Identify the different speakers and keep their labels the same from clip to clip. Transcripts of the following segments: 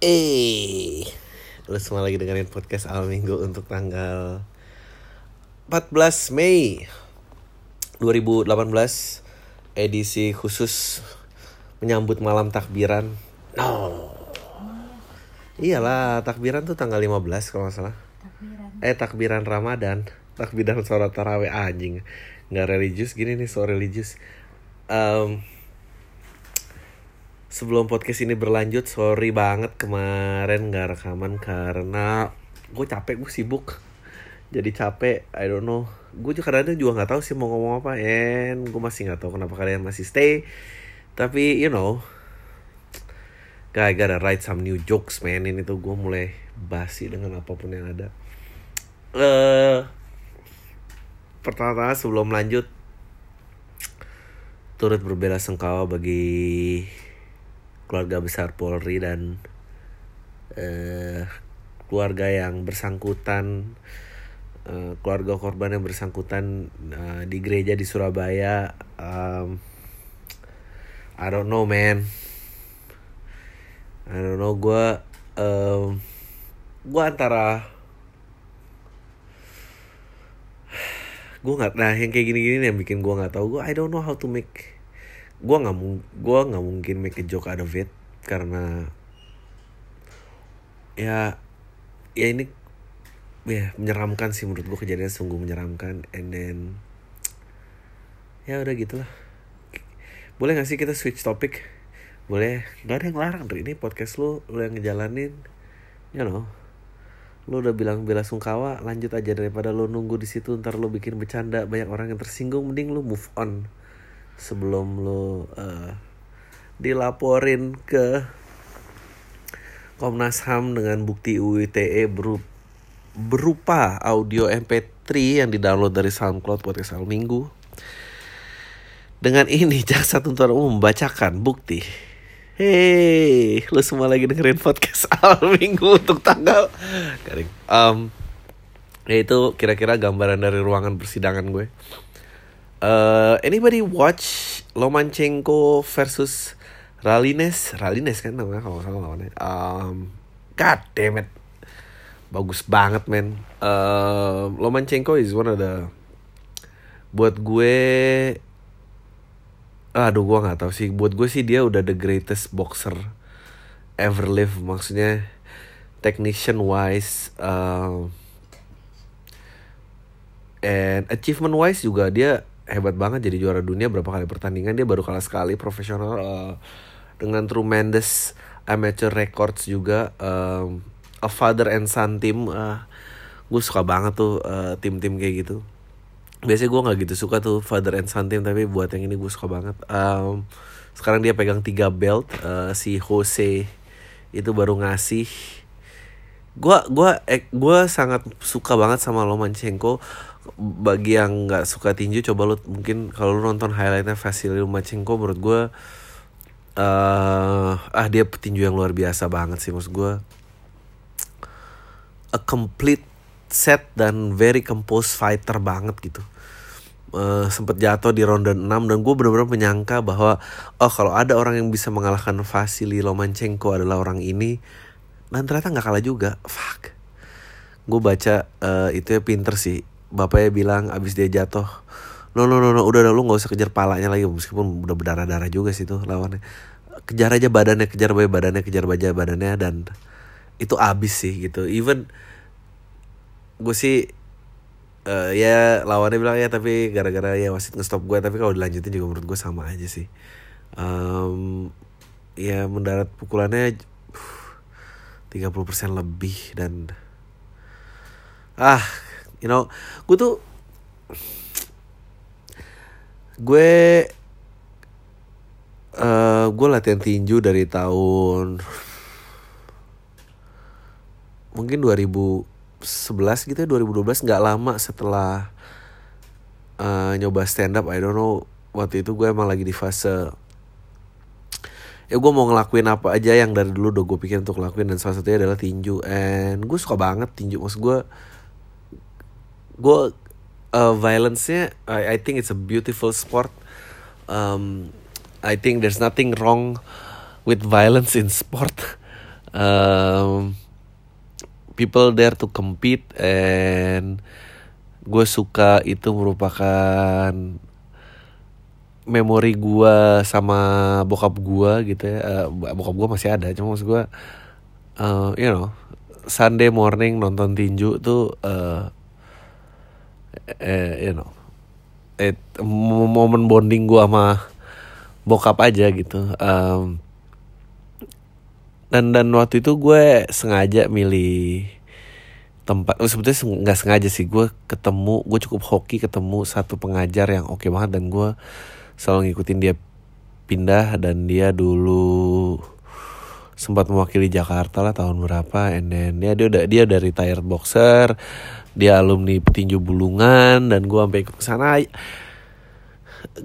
Speaker 1: Eh, lu semua lagi dengerin podcast awal minggu untuk tanggal 14 Mei 2018 edisi khusus menyambut malam takbiran. Oh. Iyalah, takbiran tuh tanggal 15 kalau nggak salah. Eh, takbiran Ramadan, takbiran sholat tarawih anjing. Nggak religius gini nih, so religius. Em, sebelum podcast ini berlanjut sorry banget kemarin nggak rekaman karena gue capek gue sibuk. Jadi capek I don't know. Gue juga kadang juga nggak tahu sih mau ngomong apa. And gue masih nggak tahu kenapa kalian masih stay. Tapi you know I gotta write some new jokes man. Ini tuh gue mulai basi dengan apa pun yang ada. Eh pertama-tama sebelum lanjut turut berbela sengkawa bagi keluarga besar Polri dan eh, keluarga yang bersangkutan eh, keluarga korban yang bersangkutan eh, di gereja di Surabaya um, I don't know man. I don't know gue um, gue antara gue nggak nah yang kayak gini-gini yang bikin gue nggak tahu gue I don't know how to make gue nggak mung gue nggak mungkin make a joke out of it karena ya ya ini ya menyeramkan sih menurut gue kejadian sungguh menyeramkan and then ya udah gitulah. Boleh gak sih kita switch topik boleh. Gak ada yang larang dari ini podcast lu lu yang ngejalanin you know. Lu udah bilang bela sungkawa lanjut aja daripada lu nunggu di situ ntar lu bikin bercanda banyak orang yang tersinggung mending lu move on sebelum lu eh, dilaporin ke Komnas HAM dengan bukti UITE beru- berupa audio MP3 yang didownload dari SoundCloud podcast Al Minggu. Dengan ini jaksa tuntut umum membacakan bukti. Hey, lu semua lagi dengerin podcast Al Minggu untuk tanggal garing. Um, ya itu kira-kira gambaran dari ruangan persidangan gue. Uh, anybody watch Lomachenko versus Ralines? Ralines kan namanya kalau salah lawannya. Um, God damn it. Bagus banget men. Uh, Lomachenko is one of the buat gue aduh gue nggak tahu sih buat gue sih dia udah the greatest boxer ever live maksudnya technician wise uh, and achievement wise juga dia hebat banget jadi juara dunia berapa kali pertandingan dia baru kalah sekali profesional uh, dengan tremendous amateur records juga um, a father and son team uh, gue suka banget tuh uh, tim-tim kayak gitu. Biasanya gue nggak gitu suka tuh father and son team tapi buat yang ini gue suka banget. Um, sekarang dia pegang tiga belt uh, si Jose itu baru ngasih. Gua gua eh, gua sangat suka banget sama Lomachenko bagi yang nggak suka tinju coba lu mungkin kalau lu nonton highlightnya Vasily Lomachenko menurut gua eh ah dia petinju yang luar biasa banget sih maksud gua. A complete set dan very composed fighter banget gitu. Uh, sempet jatuh di ronde 6 dan gue benar-benar menyangka bahwa oh kalau ada orang yang bisa mengalahkan Vasily Lomachenko adalah orang ini dan ternyata nggak kalah juga. Fuck. Gue baca uh, itu ya pinter sih bapaknya bilang abis dia jatuh no no no no udah lu nggak usah kejar palanya lagi meskipun udah berdarah darah juga sih tuh lawannya. Kejar aja badannya kejar aja badannya kejar aja badannya dan itu abis sih gitu. Even gue sih eh, ya lawannya bilang ya tapi gara-gara ya wasit ngestop gue tapi kalau dilanjutin juga menurut gue sama aja sih. Em, ya mendarat pukulannya uh, 30% lebih dan ah you know gue tuh gue eh gue latihan tinju dari tahun mungkin 2011 gitu ya 2012 nggak lama setelah eh, nyoba stand up I don't know waktu itu gue emang lagi di fase ya gue mau ngelakuin apa aja yang dari dulu udah gue pikir untuk ngelakuin dan salah satunya adalah tinju. And gue suka banget tinju maksud gue gue uh, violence-nya I, I think it's a beautiful sport. Um, I think there's nothing wrong with violence in sport. Um, people there to compete and gue suka itu merupakan memori gue sama bokap gue gitu ya. Uh, bokap gue masih ada cuma maksud gue uh, you know Sunday morning nonton tinju tuh uh, eh, you know it, momen bonding gue sama bokap aja gitu um, dan dan waktu itu gue sengaja milih tempat oh, sebetulnya nggak sengaja sih gue ketemu gue cukup hoki ketemu satu pengajar yang oke okay banget dan gue selalu ngikutin dia pindah dan dia dulu sempat mewakili Jakarta lah tahun berapa and then dia dia udah dia udah retired boxer dia alumni petinju bulungan dan gue sampai ikut ke sana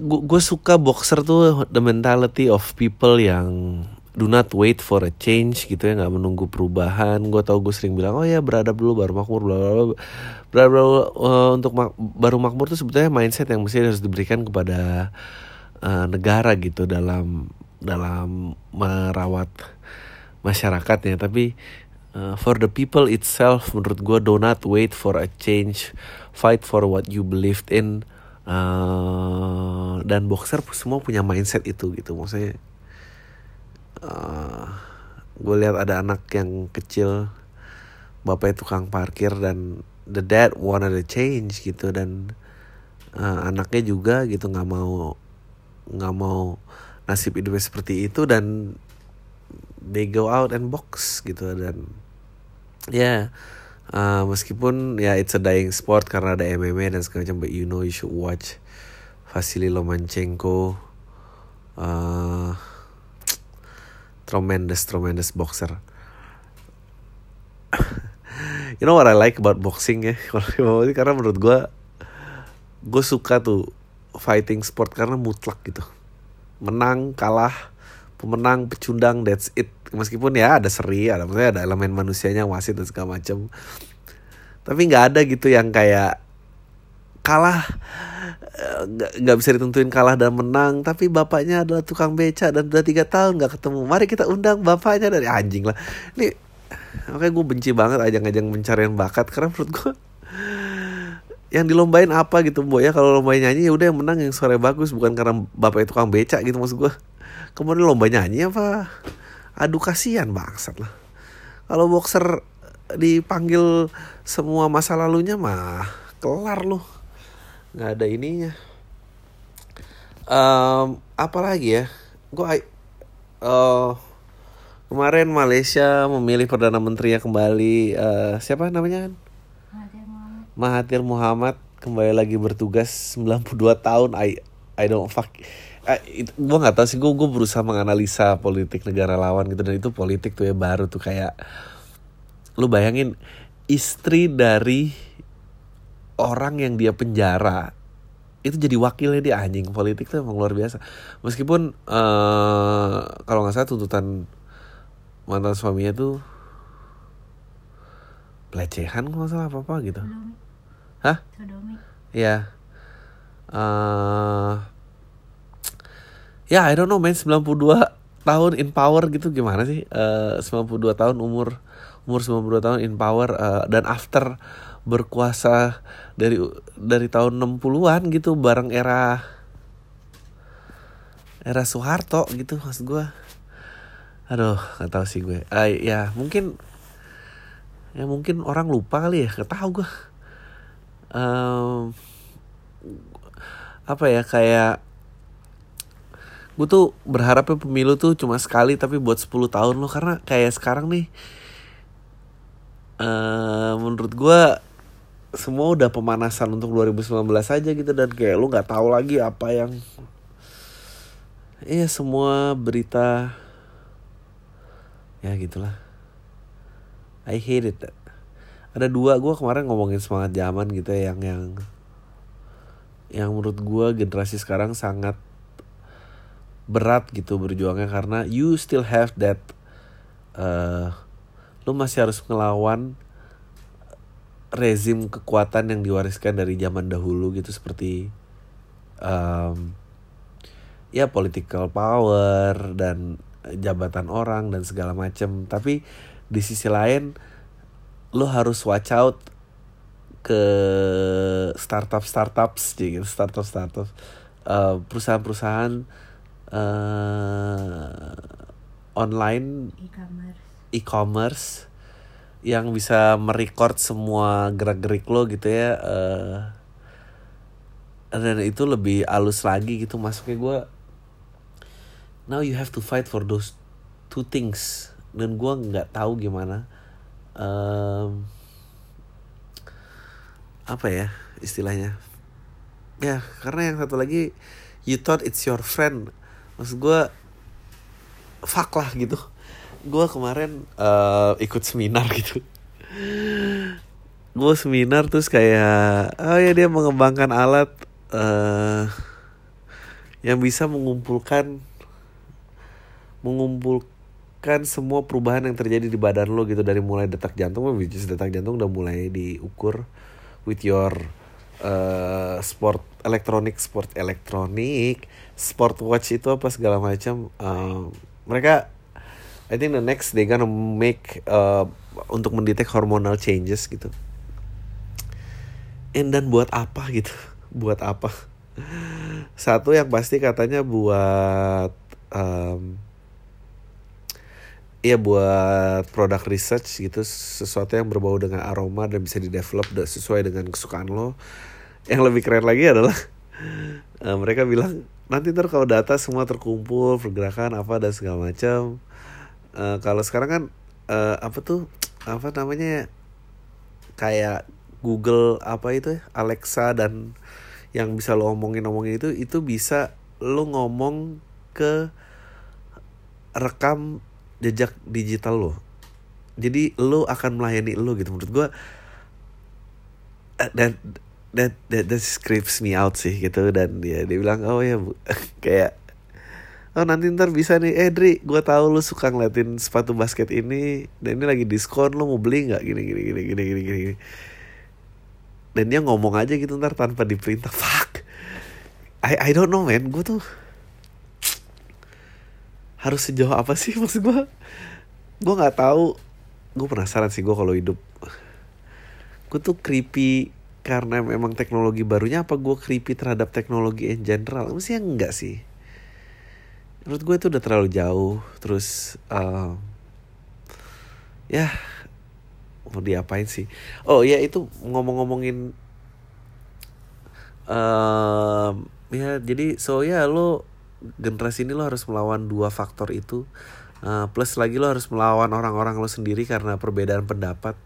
Speaker 1: gue suka boxer tuh the mentality of people yang do not wait for a change gitu ya nggak menunggu perubahan. Gue tau gue sering bilang oh ya beradab dulu baru makmur bla bla bla. Beradab uh, untuk mak baru makmur tuh sebetulnya mindset yang mesti harus diberikan kepada uh, negara gitu dalam dalam merawat masyarakatnya. Tapi uh, for the people itself menurut gue do not wait for a change. Fight for what you believed in. Uh, dan boxer semua punya mindset itu gitu. Maksudnya uh, eh, gue lihat ada anak yang kecil bapaknya tukang parkir dan the dad wanted to change gitu. Dan uh, anaknya juga gitu nggak mau nggak mau nasib hidupnya seperti itu. Dan they go out and box gitu. Dan ya yeah, uh, meskipun ya yeah, it's a dying sport karena ada MMA dan segala macam but you know you should watch Vasily Lomachenko uh, tremendous tremendous boxer. You know what I like about boxing ya? Karena menurut gue gue suka tuh fighting sport karena mutlak gitu. Menang kalah pemenang pecundang that's it meskipun ya ada seri ada maksudnya ada elemen manusianya wasit dan segala macam tapi nggak ada gitu yang kayak kalah nggak bisa ditentuin kalah dan menang tapi bapaknya adalah tukang beca dan udah tiga tahun nggak ketemu. Mari kita undang bapaknya dari anjing lah. Ini makanya gue benci banget ajang-ajang pencarian bakat karena menurut gue yang dilombain apa gitu bu ya. Kalau lomba nyanyi ya udah yang menang yang suara bagus bukan karena bapak itu tukang beca gitu maksud gue kemudian lomba nyanyi apa aduh kasihan bangsat lah. Kalau boxer dipanggil semua masa lalunya mah kelar loh. Nggak ada ininya. Um, apa lagi ya gue uh, kemarin Malaysia memilih perdana menteri yang kembali uh, siapa namanya kan? Mahathir Muhammad kembali lagi bertugas 92 tahun. I I don't fuck gue nggak tahu sih gue gue berusaha menganalisa politik negara lawan gitu dan itu politik tuh ya baru tuh kayak lu bayangin istri dari orang yang dia penjara itu jadi wakilnya dia anjing politik tuh emang luar biasa. Meskipun uh, kalau nggak salah tuntutan mantan suaminya tuh pelecehan kalau salah apa apa gitu. Sodomi. hah? Ya uh, ya I don't know man. 92 tahun in power gitu gimana sih? Uh, 92 tahun umur umur 92 tahun in power uh, dan after berkuasa dari dari tahun 60-an gitu bareng era era Soeharto gitu maksud gue aduh nggak tahu sih gue. Uh, ya mungkin ya mungkin orang lupa kali ya nggak tahu gue um, apa ya kayak gue tuh berharapnya pemilu tuh cuma sekali tapi buat 10 tahun loh. Karena kayak sekarang nih uh, menurut gue semua udah pemanasan untuk 2019 aja gitu. Dan kayak lu nggak tahu lagi apa yang iya semua berita ya gitulah. I hate it. Ada dua gue kemarin ngomongin semangat zaman gitu ya yang yang yang menurut gue generasi sekarang sangat berat gitu berjuangnya karena you still have that uh, lu masih harus ngelawan rezim kekuatan yang diwariskan dari zaman dahulu gitu seperti um, ya political power dan jabatan orang dan segala macem. Tapi di sisi lain lo harus watch out ke startup startups gitu startup startup uh, perusahaan-perusahaan uh, online
Speaker 2: e-commerce.
Speaker 1: e-commerce yang bisa merecord semua gerak-gerik lo gitu ya uh, dan itu lebih halus lagi gitu. Masuknya gue now you have to fight for those two things. Dan gue nggak tahu gimana um, apa ya istilahnya. Ya karena yang satu lagi you thought it's your friend maksud gue fuck lah gitu. Gue kemarin uh, ikut seminar gitu. Gue seminar terus kayak oh ya dia mengembangkan alat uh, yang bisa mengumpulkan mengumpulkan semua perubahan yang terjadi di badan lo gitu. Dari mulai detak jantung, which is detak jantung udah mulai diukur with your uh, sport elektronik sport elektronik sport watch itu apa segala macam uh, mereka I think the next they gonna make uh, untuk mendetek hormonal changes gitu. And dan buat apa gitu? Buat apa? Satu yang pasti katanya buat um, Iya buat produk research gitu sesuatu yang berbau dengan aroma dan bisa di develop sesuai dengan kesukaan lo. Yang lebih keren lagi adalah uh, mereka bilang nanti ntar kalau data semua terkumpul pergerakan apa dan segala macam. Uh, kalau sekarang kan uh, apa tuh apa namanya kayak Google apa itu ya Alexa dan yang bisa lo omongin omongin itu itu bisa lo ngomong ke rekam jejak digital lo. Jadi lo akan melayani lo gitu. Menurut gue dan that, that that scripts me out sih gitu. Dan dia dia bilang oh ya bu. Kayak oh nanti ntar bisa nih. Eh Dri gue tahu lo suka ngeliatin sepatu basket ini. Dan ini lagi diskon lo mau beli nggak? Gini gini gini gini gini gini dan dia ngomong aja gitu ntar tanpa diperintah. Fuck. I I don't know man. Gue tuh harus sejauh apa sih? Maksud gue gue nggak tahu. Gue penasaran sih gue kalau hidup. Gue tuh creepy karena memang teknologi barunya apa gue creepy terhadap teknologi in general? Mesti enggak sih. Menurut gue itu udah terlalu jauh. Terus uh, ya mau diapain sih? Oh ya itu ngomong-ngomongin uh, ya jadi so ya lo generasi ini lo harus melawan dua faktor itu. Uh, plus lagi lo harus melawan orang-orang lo sendiri karena perbedaan pendapat.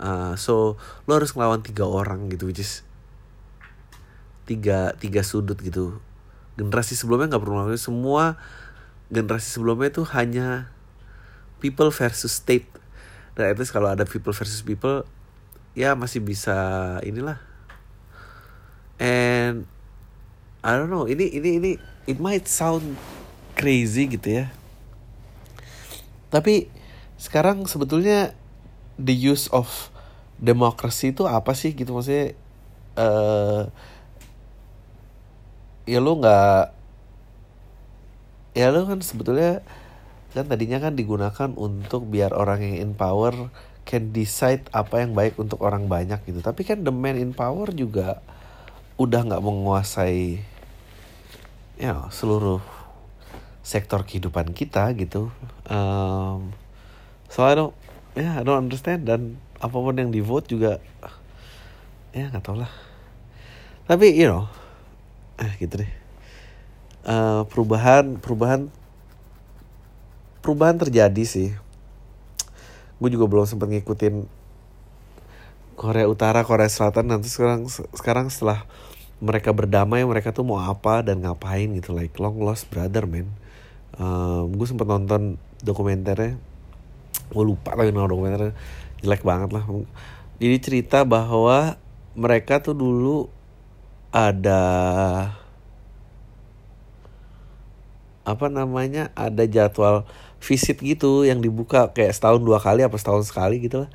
Speaker 1: Uh, so lo harus melawan tiga orang gitu which is tiga tiga sudut gitu. Generasi sebelumnya nggak pernah melakukan semua generasi sebelumnya itu hanya people versus state. Dan itu kalau ada people versus people ya masih bisa inilah. And I don't know. Ini ini ini it might sound crazy gitu ya. Tapi sekarang sebetulnya the use of democracy itu apa sih gitu? Maksudnya uh, ya lo nggak ya lo kan sebetulnya kan tadinya kan digunakan untuk biar orang yang in power can decide apa yang baik untuk orang banyak gitu. Tapi kan the man in power juga udah nggak menguasai ya seluruh sektor kehidupan kita gitu. Um, so I don't ya yeah, I don't understand. Dan apa pun yang di vote juga ya nggak tau lah. Tapi you know eh gitu deh. Uh, perubahan perubahan perubahan terjadi sih. Gue juga belum sempat ngikutin Korea Utara Korea Selatan. Nanti sekarang sekarang setelah mereka berdamai mereka tuh mau apa dan ngapain gitu like long lost brother man. Um, gue sempet nonton dokumenternya. Gue lupa lagi nama dokumenternya. Jelek banget lah. Jadi cerita bahwa mereka tuh dulu ada apa namanya ada jadwal visit gitu yang dibuka kayak setahun dua kali apa setahun sekali gitu lah.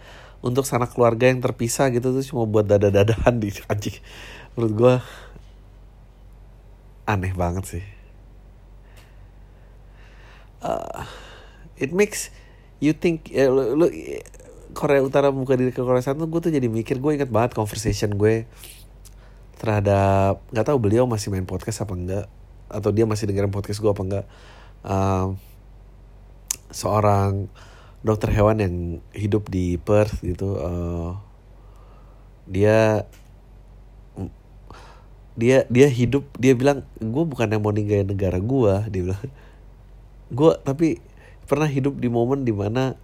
Speaker 1: Untuk sanak keluarga yang terpisah gitu tuh cuma buat dada-dadahan di anjing menurut gue aneh banget sih. Uh, it makes you think ya, lu, lu Korea Utara buka diri ke Korea Selatan gue tuh jadi mikir gue inget banget conversation gue terhadap nggak tahu beliau masih main podcast apa enggak atau dia masih dengerin podcast gue apa enggak. Um, seorang dokter hewan yang hidup di Perth gitu uh, dia dia dia hidup dia bilang gue bukan yang mau ninggalin negara gue dia bilang. Gue tapi pernah hidup di momen di mana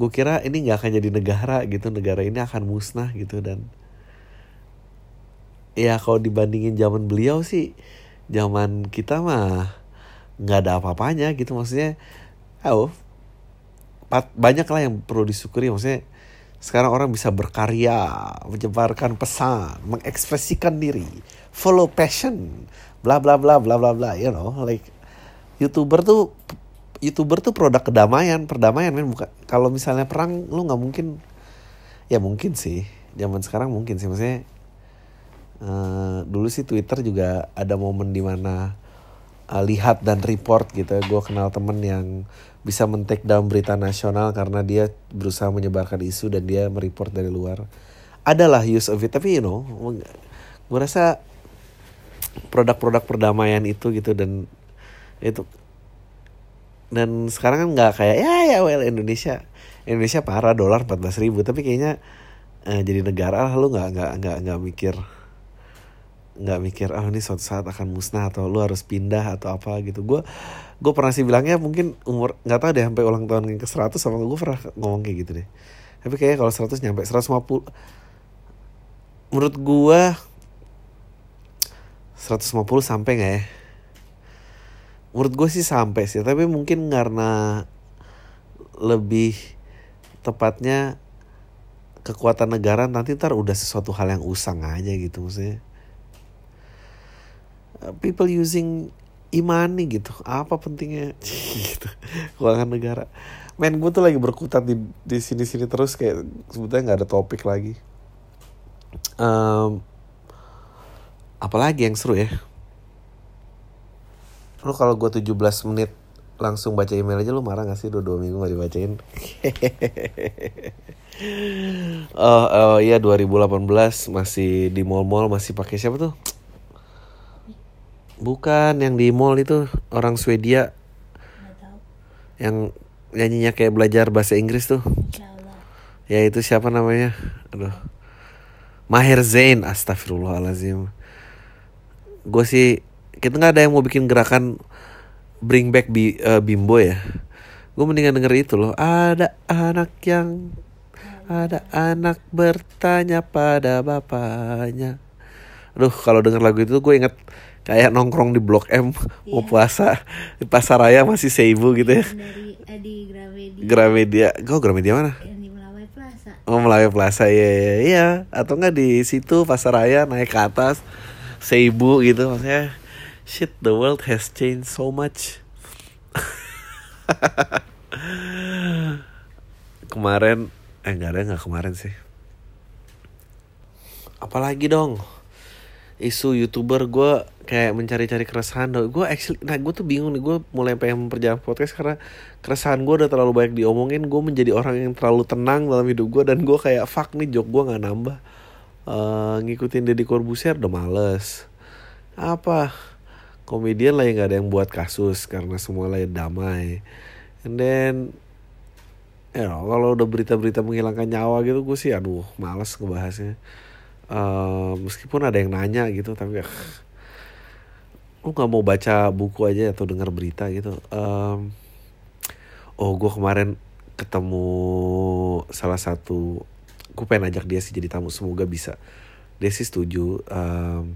Speaker 1: gue kira ini nggak akan jadi negara gitu negara ini akan musnah gitu dan ya kalau dibandingin zaman beliau sih zaman kita mah nggak ada apa-apanya gitu maksudnya oh banyak lah yang perlu disyukuri maksudnya sekarang orang bisa berkarya, menyebarkan pesan, mengekspresikan diri, follow passion, bla bla bla bla bla bla, you know, like youtuber tuh youtuber tuh produk kedamaian, perdamaian kan bukan. Kalau misalnya perang, lu nggak mungkin, ya mungkin sih, zaman sekarang mungkin sih, maksudnya uh, dulu sih Twitter juga ada momen di mana uh, lihat dan report gitu, ya. gue kenal temen yang bisa men-take down berita nasional karena dia berusaha menyebarkan isu dan dia mereport dari luar. Adalah use of it, tapi you know, gue rasa produk-produk perdamaian itu gitu dan itu dan sekarang kan nggak kayak ya ya well Indonesia Indonesia parah dolar 14 ribu tapi kayaknya eh, jadi negara lah lu nggak nggak nggak nggak mikir nggak mikir ah oh, ini suatu saat akan musnah atau lu harus pindah atau apa gitu gue gue pernah sih bilangnya mungkin umur nggak tahu deh sampai ulang tahun yang ke 100 sama gue pernah ngomong kayak gitu deh. Tapi kayaknya kalau 100 nyampe 150 menurut gue 150 sampai nggak ya? Menurut gue sih sampai sih tapi mungkin karena lebih tepatnya kekuatan negara nanti ntar udah sesuatu hal yang usang aja gitu maksudnya. People using imani gitu. Apa pentingnya? Gitu. Keuangan negara. Men gue tuh lagi berkutat di di sini sini terus kayak sebetulnya nggak ada topik lagi. Um, apalagi yang seru ya? Lu kalau gue 17 menit langsung baca email aja lu marah gak sih? Udah dua minggu gak dibacain? Oh, oh iya 2018 masih di mall-mall masih pakai siapa tuh Bukan yang di mall itu orang Swedia. Yang nyanyinya kayak belajar bahasa Inggris tuh. Ya itu siapa namanya? Aduh. Maher Zain, astagfirullahalazim. Gue sih kita nggak ada yang mau bikin gerakan bring back bi, uh, bimbo ya. Gue mendingan denger itu loh. Ada anak yang ada anak bertanya pada bapaknya. Aduh kalau denger lagu itu gue inget kayak nongkrong di Blok M yeah. mau puasa di pasar raya masih seibu gitu ya.
Speaker 2: Dari eh, di Gramedia.
Speaker 1: Gramedia. Kau Gramedia mana?
Speaker 2: Yang di Melawai Plaza.
Speaker 1: Oh Melawai Plaza iya iya iya. Atau enggak di situ pasar raya naik ke atas seibu gitu maksudnya. Shit the world has changed so much. kemarin eh enggak ada nggak kemarin sih. Apalagi dong isu youtuber gue kayak mencari-cari keresahan. Gue actually nah gue tuh bingung nih gue mulai pengen memperjalan podcast karena keresahan gue udah terlalu banyak diomongin. Gue menjadi orang yang terlalu tenang dalam hidup gue dan gue kayak fuck nih jok gue nggak nambah. Uh, ngikutin Deddy Corbuzier udah males. Apa? Komedian lah yang gak ada yang buat kasus karena semua lain damai. And then you know, kalau udah berita-berita menghilangkan nyawa gitu gue sih aduh males ngebahasnya uh, meskipun ada yang nanya gitu tapi ya lu nggak mau baca buku aja atau dengar berita gitu. Um, oh gue kemarin ketemu salah satu gue pengen ajak dia sih jadi tamu semoga bisa. Dia sih setuju um,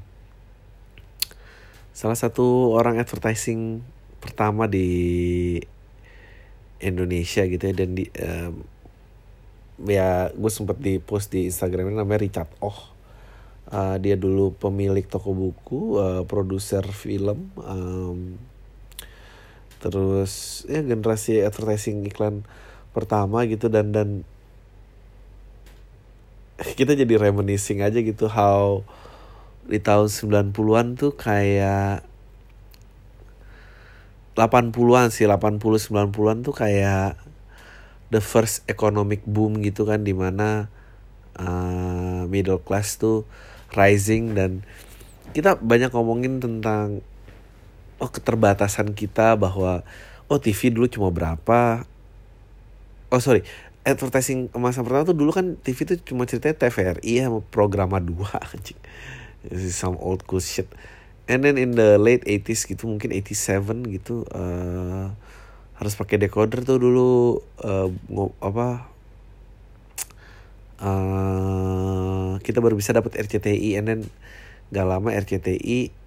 Speaker 1: salah satu orang advertising pertama di Indonesia gitu ya dan di um, ya gue sempet di post di Instagramnya namanya Richard Oh Uh, dia dulu pemilik toko buku, uh, produser film, um, terus ya generasi advertising iklan pertama gitu dan dan kita jadi reminiscing aja gitu how di tahun 90-an tuh kayak 80-an sih 80 90-an tuh kayak the first economic boom gitu kan di mana uh, middle class tuh rising dan kita banyak ngomongin tentang oh keterbatasan kita bahwa oh TV dulu cuma berapa? Oh sorry advertising masa pertama tuh dulu kan TV tuh cuma ceritanya TVRI sama programa dua anjing. This is some old cool shit. And then in the late 80s gitu mungkin 87 gitu uh, harus pakai decoder tuh dulu uh, apa uh, kita baru bisa dapat RCTI and then gak lama RCTI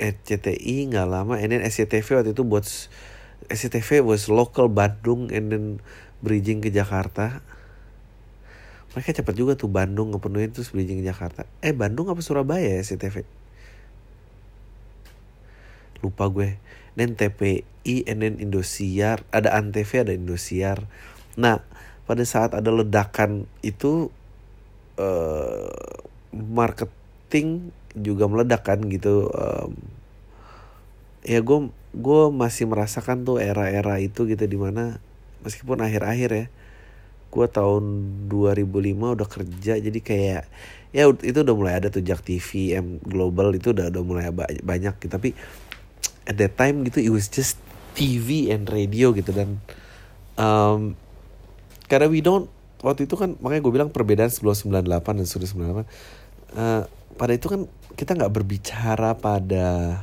Speaker 1: RCTI nggak lama and then SCTV waktu itu buat SCTV was local Bandung and then bridging ke Jakarta. Mereka cepat juga tuh Bandung ngepenuhin terus bridging ke Jakarta. Eh Bandung apa Surabaya ya SCTV lupa gue. Dan TPI and then Indosiar. Ada Antv ada Indosiar. Nah pada saat ada ledakan itu uh, marketing juga meledak kan gitu um, ya gue gue masih merasakan tuh era-era itu gitu di mana meskipun akhir-akhir ya gue tahun 2005 udah kerja jadi kayak ya itu udah mulai ada tuh Jak TV M Global itu udah udah mulai banyak gitu. Tapi at that time gitu it was just TV and radio gitu. Dan um, karena we don't waktu itu kan makanya gue bilang perbedaan sebelum 98 dan sudah 98 uh, pada itu kan kita nggak berbicara pada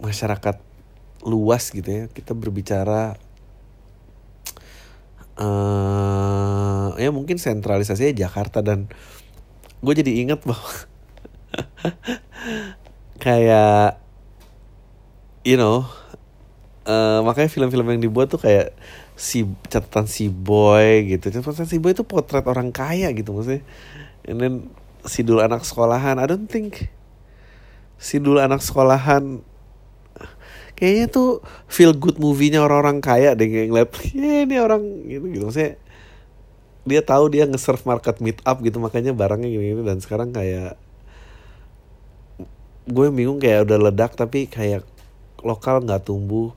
Speaker 1: masyarakat luas gitu ya. Kita berbicara uh, ya mungkin sentralisasinya Jakarta dan gue jadi ingat bahwa kayak you know uh, makanya film-film yang dibuat tuh kayak si catatan si boy gitu. Catatan si boy itu potret orang kaya gitu maksudnya. And then si dulu anak sekolahan I don't think si dulu anak sekolahan kayaknya tuh feel good movie-nya orang-orang kaya deh kayak ngeliat ya ini orang gitu gitu. Maksudnya dia tahu dia nge-serve market meet up gitu makanya barangnya gini-gini. Dan sekarang kayak gue bingung kayak udah ledak tapi kayak lokal nggak tumbuh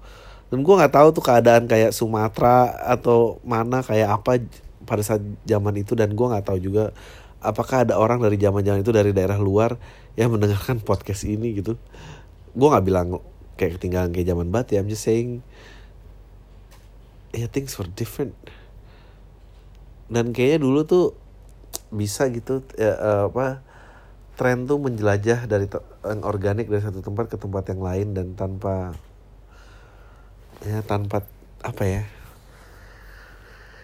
Speaker 1: dan gue nggak tahu tuh keadaan kayak Sumatera atau mana kayak apa pada saat zaman itu. Dan gue nggak tahu juga apakah ada orang dari zaman-zaman itu dari daerah luar yang mendengarkan podcast ini gitu. Gue nggak bilang kayak ketinggalan kayak zaman banget ya I'm just saying yeah things were different. Dan kayaknya dulu tuh bisa gitu ya, uh, apa tren tuh menjelajah dari yang organik dari satu tempat ke tempat yang lain dan tanpa ya tanpa apa ya?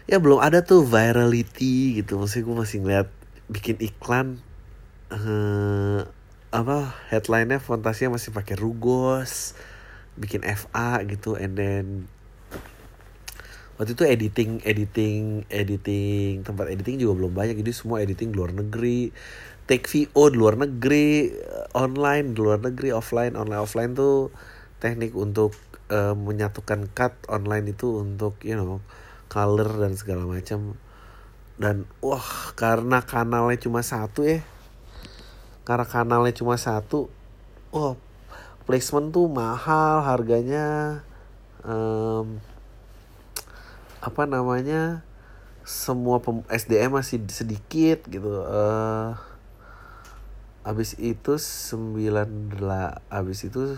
Speaker 1: Ya belum ada tuh virality gitu. Maksudnya gue masih ngeliat bikin iklan uh, apa headlinenya fontasinya masih pakai rugos bikin FA gitu and then waktu itu editing editing editing tempat editing juga belum banyak. Jadi semua editing di luar negeri. Take VO di luar negeri online di luar negeri offline online offline tuh teknik untuk uh, menyatukan cut online itu untuk you know color dan segala macam. Dan wah karena kanalnya cuma satu ya. Karena kanalnya cuma satu oh placement tuh mahal harganya. Um, apa namanya semua SDM masih sedikit gitu. Uh, abis itu sembilan abis itu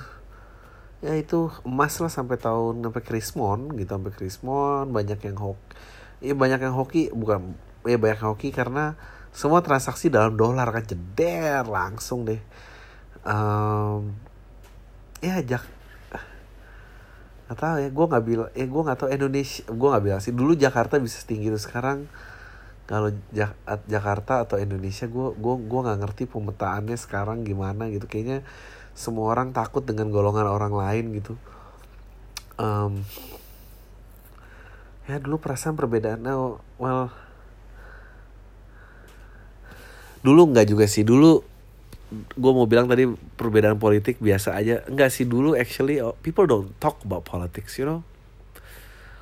Speaker 1: ya itu emas lah sampai tahun sampai Krismon gitu sampai Krismon banyak yang hoki ya banyak yang hoki bukan ya banyak yang hoki karena semua transaksi dalam dolar kan jeder langsung deh. Um, ya jak nggak tahu ya gue nggak bilang ya gue nggak tahu Indonesia gue nggak bilang sih dulu Jakarta bisa setinggi itu sekarang kalau Jak Jakarta atau Indonesia gue gue gue nggak ngerti pemetaannya sekarang gimana gitu. Kayaknya semua orang takut dengan golongan orang lain gitu. Um, ya dulu perasaan perbedaannya well dulu nggak juga sih. Dulu gue mau bilang tadi perbedaan politik biasa aja. Nggak sih dulu actually oh, people don't talk about politics you know?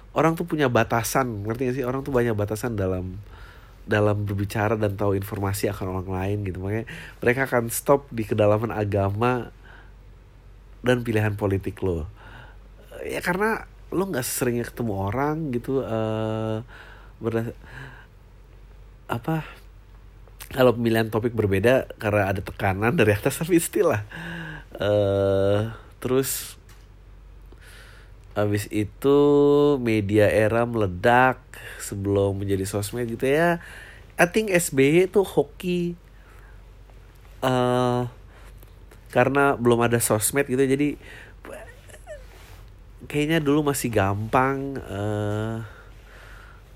Speaker 1: Orang tuh punya batasan ngerti gak sih? Orang tuh banyak batasan dalam dalam berbicara dan tahu informasi akan orang lain gitu. Makanya mereka akan stop di kedalaman agama dan pilihan politik lo. Ya karena lo nggak seringnya ketemu orang gitu eh berda- apa kalau pemilihan topik berbeda karena ada tekanan dari atas tapi still lah eh terus habis itu media era meledak sebelum menjadi sosmed gitu ya. I think SBY itu hoki. Eh karena belum ada sosmed gitu jadi kayaknya dulu masih gampang eh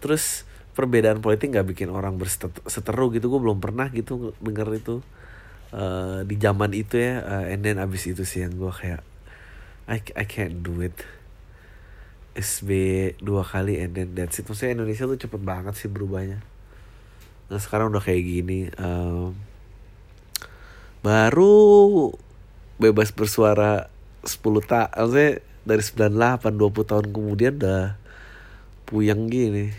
Speaker 1: terus perbedaan politik nggak bikin orang berseteru gitu. Gue belum pernah gitu denger itu eh di zaman itu ya eh, and then abis itu sih yang gue kayak I, I can't do it. SB dua kali and then that's it. Maksudnya Indonesia tuh cepet banget sih berubahnya. Nah sekarang udah kayak gini em, baru bebas bersuara 10 tak maksudnya dari 98 20 tahun kemudian udah puyeng gini.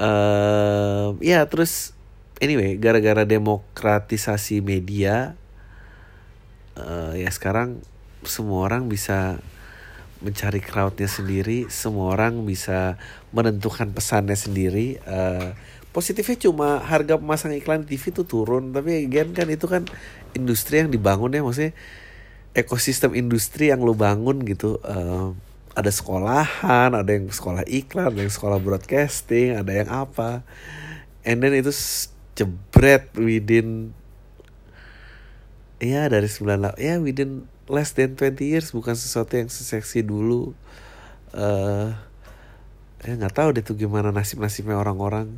Speaker 1: Eh ya terus anyway gara-gara demokratisasi media eh ya sekarang semua orang bisa mencari crowdnya sendiri semua orang bisa menentukan pesannya sendiri. Eh positifnya cuma harga pemasang iklan TV itu turun tapi again kan itu kan industri yang dibangun ya maksudnya ekosistem industri yang lu bangun gitu eh, ada sekolahan ada yang sekolah iklan ada yang sekolah broadcasting ada yang apa. And then itu jebret within ya dari 98 ya within less than 20 years bukan sesuatu yang seseksi dulu. Eh ya nggak tahu deh tuh gimana nasib nasibnya orang-orang.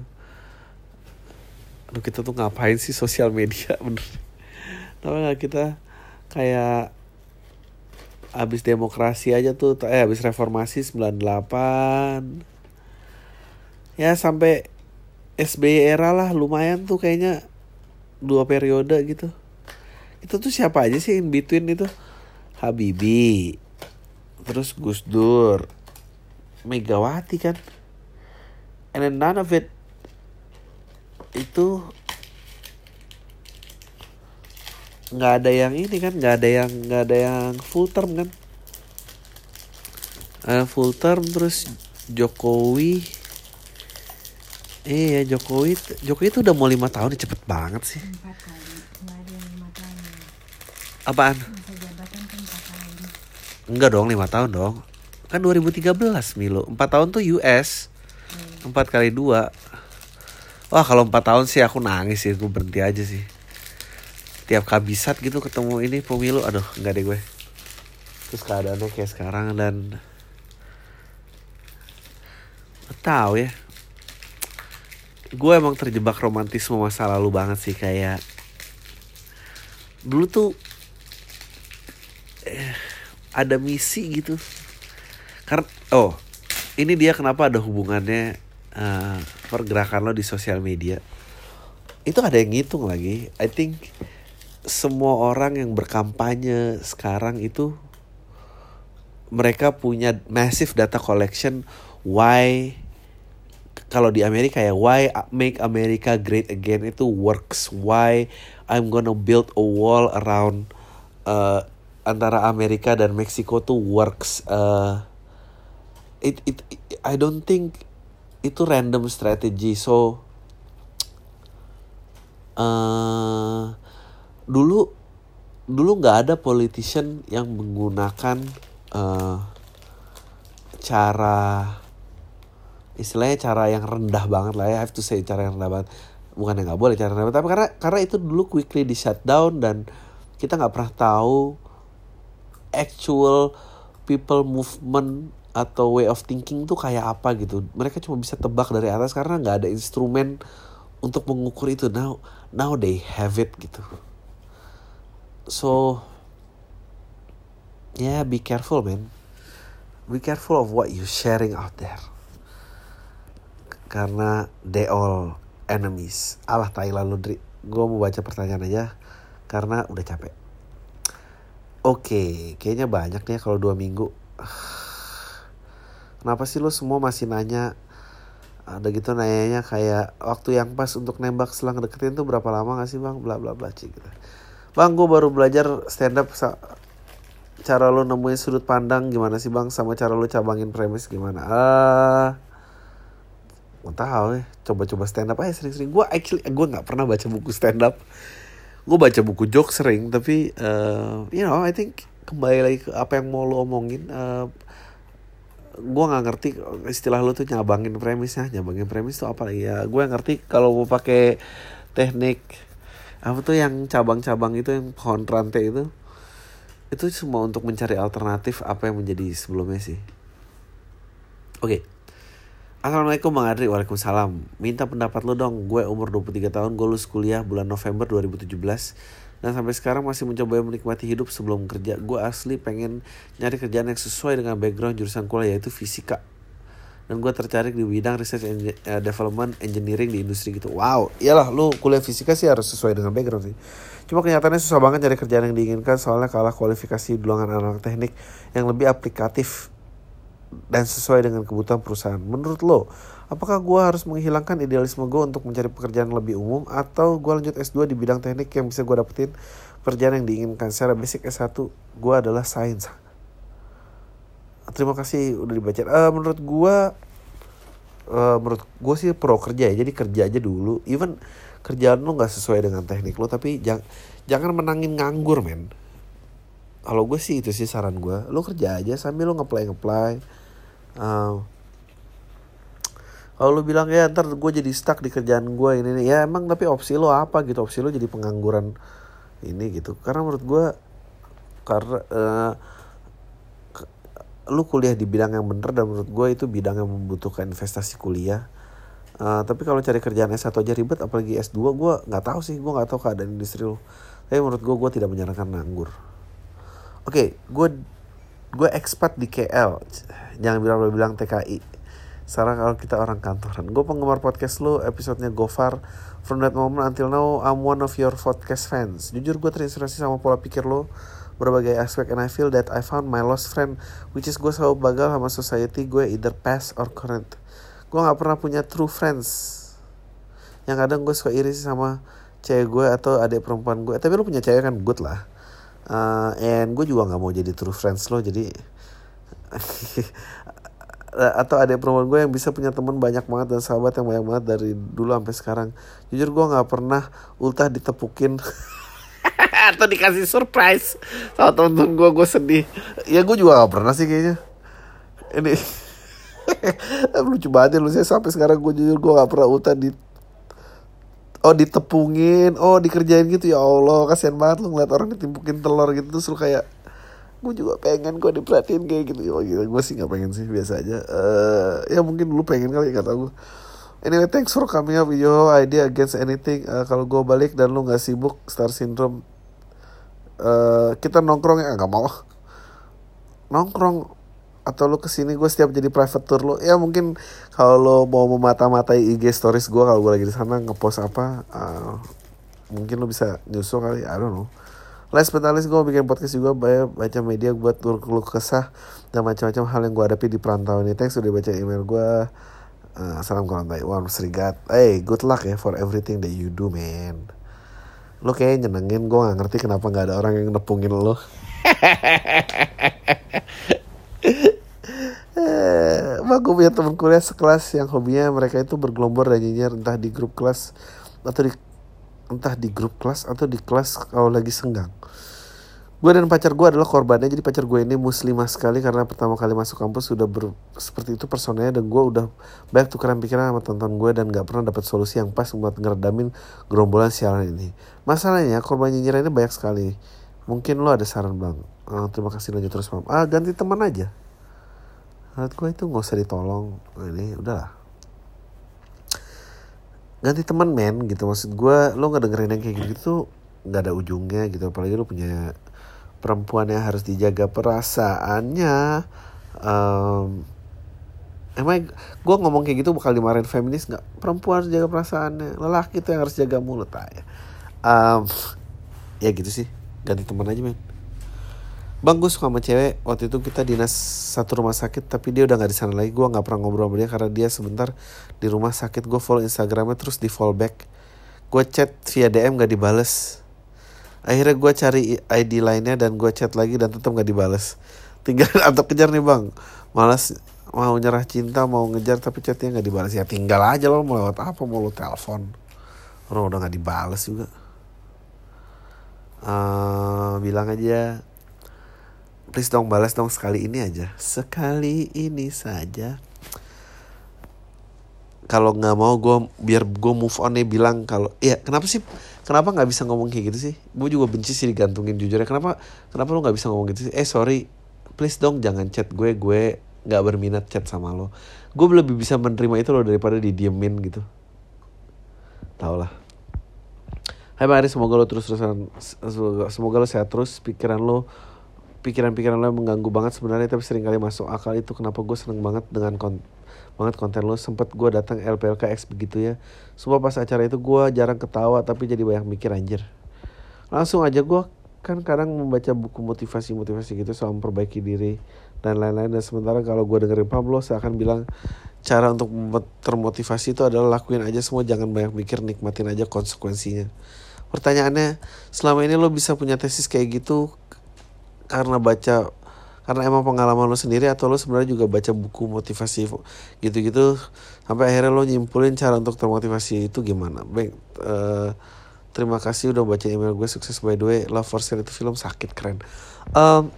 Speaker 1: Aduh kita tuh ngapain sih sosial media? Bener tahu nggak kita kayak abis demokrasi aja tuh eh abis reformasi 98 ya sampai SBY era lah lumayan tuh kayaknya dua periode gitu. Itu tuh siapa aja sih in between itu? Habibie terus Gus Dur Megawati kan. And then none of it itu nggak ada yang ini kan nggak ada yang nggak ada yang full term kan? Eh, full term terus Jokowi. Iya Jokowi Jokowi itu udah mau lima tahun nih cepet banget sih.
Speaker 2: Empat kali lima tahun ya.
Speaker 1: apaan?
Speaker 2: Kan
Speaker 1: enggak dong lima tahun dong. Kan 2013 Milo. Empat tahun tuh US empat kali dua. Wah kalau empat tahun sih aku nangis sih gue berhenti aja sih tiap kabisat gitu ketemu ini pemilu aduh enggak deh gue. Terus keadaannya kayak sekarang dan Nggak tahu ya. Gue emang terjebak romantisme masa lalu banget sih kayak dulu tuh eh, ada misi gitu. Karena oh ini dia kenapa ada hubungannya eh, pergerakan lo di sosial media. Itu ada yang ngitung lagi. I think semua orang yang berkampanye sekarang itu mereka punya massive data collection why kalau di Amerika ya why make America great again itu works why I'm gonna build a wall around uh, antara Amerika dan Meksiko tuh works uh, it, it, it- I don't think itu random strategy so uh, dulu dulu nggak ada politician yang menggunakan uh, cara istilahnya cara yang rendah banget lah ya. I have to say cara yang rendah banget. Bukan yang nggak boleh cara rendah banget tapi karena karena itu dulu quickly di shutdown dan kita nggak pernah tahu actual people movement atau way of thinking tuh kayak apa gitu. Mereka cuma bisa tebak dari atas karena nggak ada instrumen untuk mengukur itu. Now now they have it gitu so yeah be careful man. Be careful of what you sharing out there. Karena they all enemies. Alah Thailand Ludri. Gue mau baca pertanyaan aja karena udah capek. Oke kayaknya banyak nih ya kalau dua minggu. Kenapa sih lo semua masih nanya? Ada gitu nanyanya kayak waktu yang pas untuk nembak selang deketin tuh berapa lama gak sih bang? Bla bla bla cik gitu bang gue baru belajar stand up cara lo nemuin sudut pandang gimana sih bang? Sama cara lo cabangin premis gimana? Ah nggak tahu ya coba-coba stand up aja sering-sering. Gue actually gue nggak pernah baca buku stand up gue baca buku joke sering tapi eh, you know I think kembali lagi ke apa yang mau lo omongin eh, gue nggak ngerti istilah lo tuh nyabangin premisnya. Nyabangin premis tuh apa ya? Gue ngerti kalau mau pakai teknik apa tuh yang cabang-cabang itu yang pohon rantai itu? Itu cuma untuk mencari alternatif apa yang menjadi sebelumnya sih. Oke. Assalamualaikum Bang Adri. Waalaikumsalam. Minta pendapat lo dong. Gue umur 23 tahun Gue lulus kuliah bulan November 2017 Dan sampai sekarang masih mencoba menikmati hidup sebelum kerja. Gue asli pengen nyari kerjaan yang sesuai dengan background jurusan kuliah yaitu fisika Dan gue tertarik di bidang research and eh, development engineering di industri gitu Wow, iyalah lu kuliah fisika sih harus sesuai dengan background sih Cuma kenyataannya susah banget cari kerjaan yang diinginkan Soalnya kalah kualifikasi dulangan anak teknik yang lebih aplikatif dan sesuai dengan kebutuhan perusahaan. Menurut lo, apakah gue harus menghilangkan idealisme gue untuk mencari pekerjaan lebih umum atau gue lanjut S2 di bidang teknik yang bisa gue dapetin pekerjaan yang diinginkan? Secara basic S1 gue adalah sains. Terima kasih udah dibaca. Eh, menurut gue, eh, menurut gue sih pro kerja ya. Jadi kerja aja dulu. Even kerjaan lo nggak sesuai dengan teknik lo, tapi jangan jangan menangin nganggur men. Kalau gue sih itu sih saran gue. Lo kerja aja sambil lo ngeplay ngeplay. Uh, kalau lu bilang ya ntar gue jadi stuck di kerjaan gue ini nih ya emang tapi opsi lo apa gitu opsi lo jadi pengangguran ini gitu karena menurut gue karena uh, lu kuliah di bidang yang bener dan menurut gue itu bidang yang membutuhkan investasi kuliah Uh, tapi kalau cari kerjaan S1 aja ribet apalagi S2 gue nggak tahu sih gue nggak tahu keadaan industri lo tapi menurut gue gue tidak menyarankan nganggur Oke, gue gue expat di KL. Jangan bilang-bilang TKI. Sekarang kalau kita orang kantoran. Gue penggemar podcast lu, episodenya Gofar. From that moment until now, I'm one of your podcast fans. Jujur gue terinspirasi sama pola pikir lo berbagai aspek and I feel that I found my lost friend which is gue selalu bagal sama society gue either past or current. Gue nggak pernah punya true friends. Yang kadang gue suka iri sih sama cewek gue atau adik perempuan gue tapi lu punya cewek kan? Good lah. Uh, and gue juga nggak mau jadi true friends lo jadi atau ada perempuan gue yang bisa punya teman banyak banget dan sahabat yang banyak banget dari dulu sampai sekarang. Jujur gue nggak pernah ultah ditepukin atau dikasih surprise. Sama temen-temen gue gue sedih. Ya gue juga nggak pernah sih kayaknya. Ini lucu banget ya lu. Saya sampai sekarang gue jujur gue nggak pernah ultah di oh ditepungin. Oh dikerjain gitu. Ya Allah kasihan banget lu ngeliat orang ditimpukin telur gitu. Terus lu kayak gue juga pengen gue diperhatiin kayak gitu. Oh gitu gue sih nggak pengen sih. Biasa aja. Eh ya mungkin dulu pengen kali kata gue anyway thanks for coming up with idea against anything. Eh, kalau gue balik dan lu nggak sibuk star syndrome eh kita nongkrong ya? Nggak mau. Nongkrong atau lu ke sini gue setiap jadi private tour lo ya mungkin kalau lo mau memata-matai IG stories gue kalau gue lagi di sana ngepost apa eh, mungkin lo bisa nyusul kali I don't know. Last but not gue bikin podcast juga baca media buat keluh kesah dan macam-macam hal yang gue hadapi di perantauan ini. Thanks udah baca email gue. Uh, salam kawan Taiwan, serigat. Hey, good luck ya for everything that you do, man. Lo kayak nyenengin, gue gak ngerti kenapa gak ada orang yang nepungin lo. Eh, Mak gue punya temen kuliah sekelas yang hobinya mereka itu bergelombor dan nyinyir entah di grup kelas atau di entah di grup kelas atau di kelas kalau lagi senggang. Gue dan pacar gue adalah korbannya jadi pacar gue ini muslimah sekali karena pertama kali masuk kampus sudah ber, seperti itu personanya dan gue udah banyak tukeran pikiran sama tonton gue dan gak pernah dapat solusi yang pas buat ngeredamin gerombolan sialan ini. Masalahnya korban ini banyak sekali. Mungkin lo ada saran bang. Ah, terima kasih lanjut terus mam. Ah ganti teman aja. Menurut gue itu gak usah ditolong. Nah, ini udahlah. Ganti teman men gitu. Maksud gue lo gak dengerin yang kayak gitu gak ada ujungnya gitu. Apalagi lo punya perempuan yang harus dijaga perasaannya. Em, emang gue ngomong kayak gitu bakal dimarahin feminis nggak? Perempuan harus jaga perasaannya. Lelaki tuh yang harus jaga mulut aja. Em, ya gitu sih. Ganti teman aja men. Bang gue suka sama cewek Waktu itu kita dinas satu rumah sakit Tapi dia udah gak di sana lagi Gue gak pernah ngobrol sama dia Karena dia sebentar di rumah sakit Gue follow instagramnya terus di follow back Gue chat via DM gak dibales akhirnya gue cari ID lainnya dan gue chat lagi dan tetap nggak dibales. Tinggal atau kejar nih bang. Malas mau nyerah cinta mau ngejar tapi chatnya nggak dibalas ya tinggal aja lo mau lewat apa? Mau lo telepon. Orang udah nggak dibales juga. Eh, bilang aja please dong balas dong sekali ini aja. Sekali ini saja. Kalau nggak mau gue biar gue move on nih bilang kalau ya kenapa sih kenapa nggak bisa ngomong kayak gitu sih? Gue juga benci sih digantungin jujur ya kenapa kenapa lo nggak bisa ngomong gitu sih? Eh sorry. Please dong jangan chat gue. Gue nggak berminat chat sama lo. Gue lebih bisa menerima itu lo daripada didiemin gitu. Tau lah. Hai Mari semoga lo terus terusan semoga, lo sehat terus. Pikiran lo pikiran-pikiran lo mengganggu banget sebenarnya tapi sering kali masuk akal. Itu kenapa gue seneng banget dengan kon banget konten lo. Sempet gue datang LPLKX begitu ya. Semua pas acara itu gue jarang ketawa tapi jadi banyak mikir anjir. Langsung aja gue kan kadang membaca buku motivasi-motivasi gitu soal memperbaiki diri dan lain-lain. Dan sementara kalau gue dengerin Pablo saya akan bilang cara untuk termotivasi itu adalah lakuin aja semua. Jangan banyak mikir nikmatin aja konsekuensinya. Pertanyaannya selama ini lo bisa punya tesis kayak gitu karena baca karena emang pengalaman lo sendiri atau lo sebenarnya juga baca buku motivasi gitu-gitu sampai akhirnya lo nyimpulin cara untuk termotivasi itu gimana? Baik eh, terima kasih udah baca email gue sukses. By the way love for sale itu film sakit keren. Em,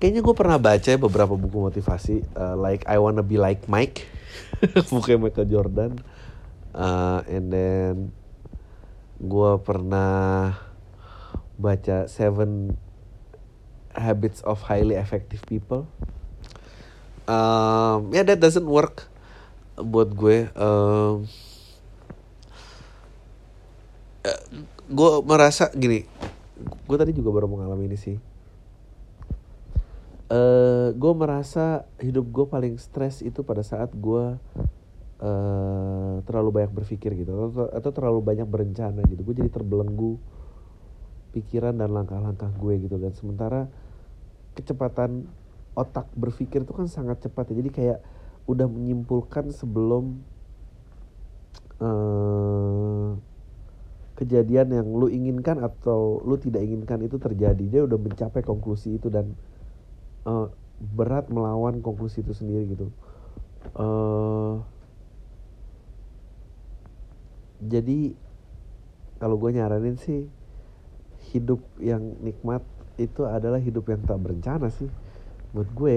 Speaker 1: kayaknya gue pernah baca ya beberapa buku motivasi eh, like I wanna be like Mike. Bukunya Michael Jordan. Eh, and then gue pernah baca Seven Habits of Highly Effective People. Um, ya that doesn't work buat gue. Um, gue merasa gini, gue tadi juga baru mengalami ini sih. Eh, gue merasa hidup gue paling stres itu pada saat gue eh terlalu banyak berpikir gitu atau, atau terlalu banyak berencana gitu. Gue jadi terbelenggu pikiran dan langkah-langkah gue gitu dan sementara kecepatan otak berpikir itu kan sangat cepat ya. Jadi kayak udah menyimpulkan sebelum eh kejadian yang lu inginkan atau lu tidak inginkan itu terjadi. Dia udah mencapai konklusi itu dan eh, berat melawan konklusi itu sendiri gitu. Eh jadi kalau gue nyaranin sih hidup yang nikmat itu adalah hidup yang tak berencana sih. Buat gue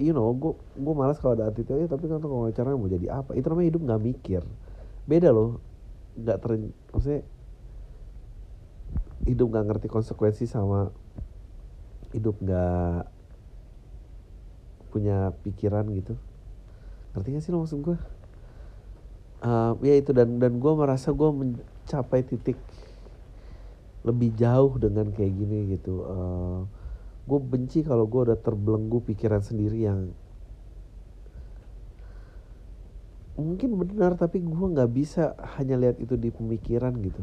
Speaker 1: you know gue gue malas kalau ada attitude tapi kan kalau wawancara mau jadi apa? Itu namanya hidup nggak mikir. Beda loh nggak ter maksudnya hidup nggak ngerti konsekuensi sama hidup nggak punya pikiran gitu. Ngerti gak sih lo maksud gue Eh, ya itu dan dan gue merasa gue mencapai titik lebih jauh dengan kayak gini gitu. Gue benci kalau gue udah terbelenggu pikiran sendiri yang mungkin benar tapi gue nggak bisa hanya lihat itu di pemikiran gitu.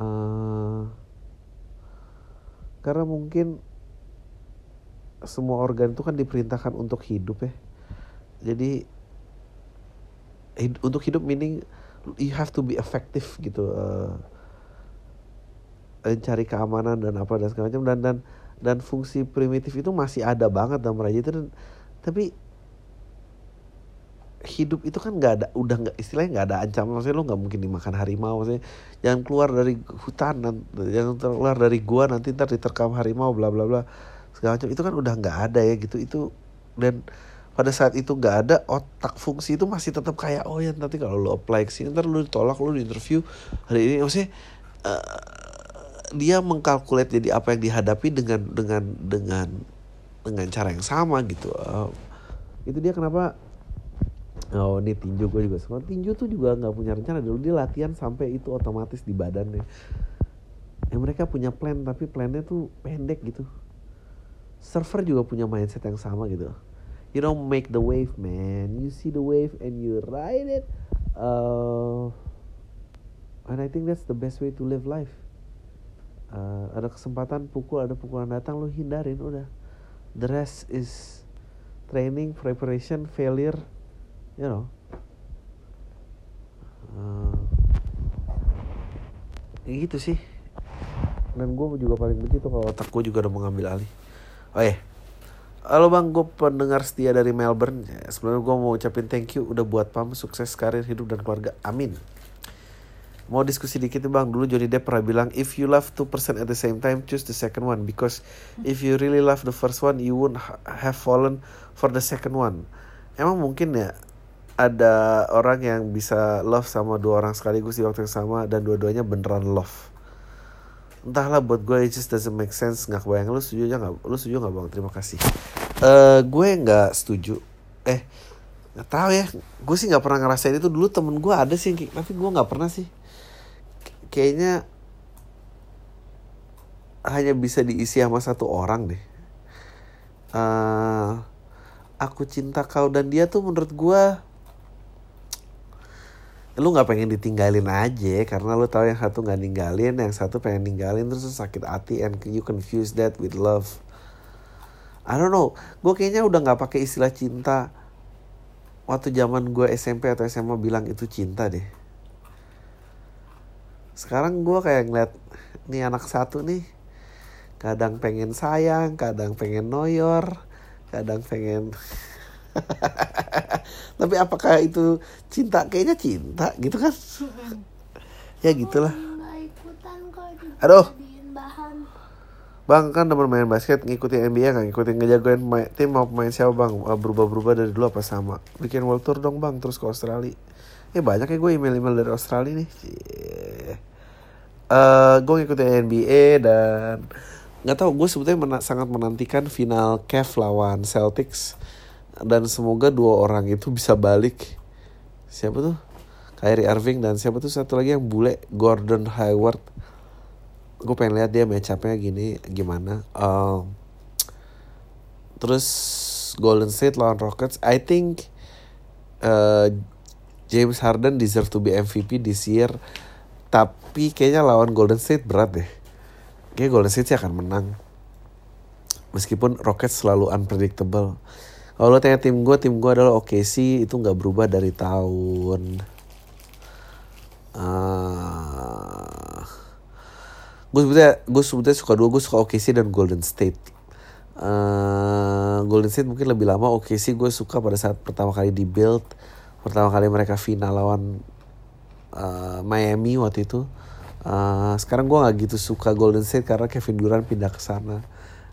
Speaker 1: Eh, karena mungkin semua organ itu kan diperintahkan untuk hidup ya. Jadi hid- untuk hidup meaning you have to be effective gitu eh, cari keamanan dan apa dan segala macam. Dan dan dan fungsi primitif itu masih ada banget dalam raja itu. Dan tapi hidup itu kan nggak ada udah nggak istilahnya nggak ada ancaman. Maksudnya lo nggak mungkin dimakan harimau. Maksudnya jangan keluar dari hutan nan- jangan keluar dari gua nanti ntar diterkam harimau bla bla bla segala macam. Itu kan udah nggak ada ya gitu. Itu dan pada saat itu nggak ada otak fungsi itu masih tetap kayak oh ya nanti kalau lo apply ke sini ntar lo ditolak lo di interview hari ini. Maksudnya eh, dia mengkalkulat jadi apa yang dihadapi dengan dengan dengan dengan cara yang sama gitu. Eh, itu dia kenapa oh ini tinju gue juga semua tinju tuh juga nggak punya rencana dulu. Dia latihan sampai itu otomatis di badannya. Ya mereka punya plan tapi plannya tuh pendek gitu. Server juga punya mindset yang sama gitu. You don't make the wave man. You see the wave and you ride it. Uh, and I think that's the best way to live life Uh, ada kesempatan pukul ada pukulan datang lu hindarin udah the rest is training preparation failure you know Uh, ya gitu sih dan gue juga paling begitu kalau otak gue juga udah mengambil alih oh iya Halo bang, gue pendengar setia dari Melbourne. Ya, Sebenarnya gue mau ucapin thank you udah buat pam sukses karir hidup dan keluarga. Amin. Mau diskusi dikit nih bang, dulu Johnny Depp pernah bilang if you love two person at the same time, choose the second one. Because if you really love the first one, you won't ha- have fallen for the second one. Emang mungkin ya ada orang yang bisa love sama dua orang sekaligus di waktu yang sama dan dua-duanya beneran love. Entahlah buat gue it just doesn't make sense. Nggak kebayang. Lu setuju aja nggak? Lu setuju nggak bang? Terima kasih. Eh gue nggak setuju. Eh nggak tahu ya. Gue sih nggak pernah ngerasain itu. Dulu temen gue ada sih tapi gue nggak pernah sih kayaknya hanya bisa diisi sama satu orang deh. Eh aku cinta kau dan dia tuh menurut gue lu nggak pengen ditinggalin aja karena lu tahu yang satu nggak ninggalin yang satu pengen ninggalin terus sakit hati and you confuse that with love. I don't know. Gue kayaknya udah nggak pakai istilah cinta. Waktu zaman gue SMP atau SMA bilang itu cinta deh sekarang gue kayak ngeliat nih anak satu nih kadang pengen sayang kadang pengen noyor kadang pengen tapi apakah itu cinta? Kayaknya cinta gitu kan? Ya gitulah. Aduh. Bang kan demen main basket ngikutin NBA kan? Ngikutin ngejagoin pemain- tim mau pemain siapa bang? Eh, berubah-berubah dari dulu apa sama? Bikin world tour dong bang terus ke Australia. Eh banyak ya gue email-email dari Australia nih. Cie. Eh gue ngikutin NBA dan nggak tahu gue sebetulnya mena- sangat menantikan final Cavs lawan Celtics. Dan semoga dua orang itu bisa balik. Siapa tuh? Kyrie Irving dan siapa tuh? Satu lagi yang bule Gordon Hayward. Gue pengen lihat dia match up-nya gini gimana. Um, terus Golden State lawan Rockets. I think uh, James Harden deserve to be MVP this year. Tapi kayaknya lawan Golden State berat deh. Kayak Golden State sih akan menang. Meskipun Rockets selalu unpredictable. Kalau lo tanya tim gue tim gue adalah OKC itu nggak berubah dari tahun ah gue sebetulnya gue sebetulnya suka dua gue suka OKC dan Golden State. Eh, Golden State mungkin lebih lama OKC gue suka pada saat pertama kali di build pertama kali mereka final lawan eh, Miami waktu itu Eh, sekarang gue nggak gitu suka Golden State karena Kevin Durant pindah ke sana.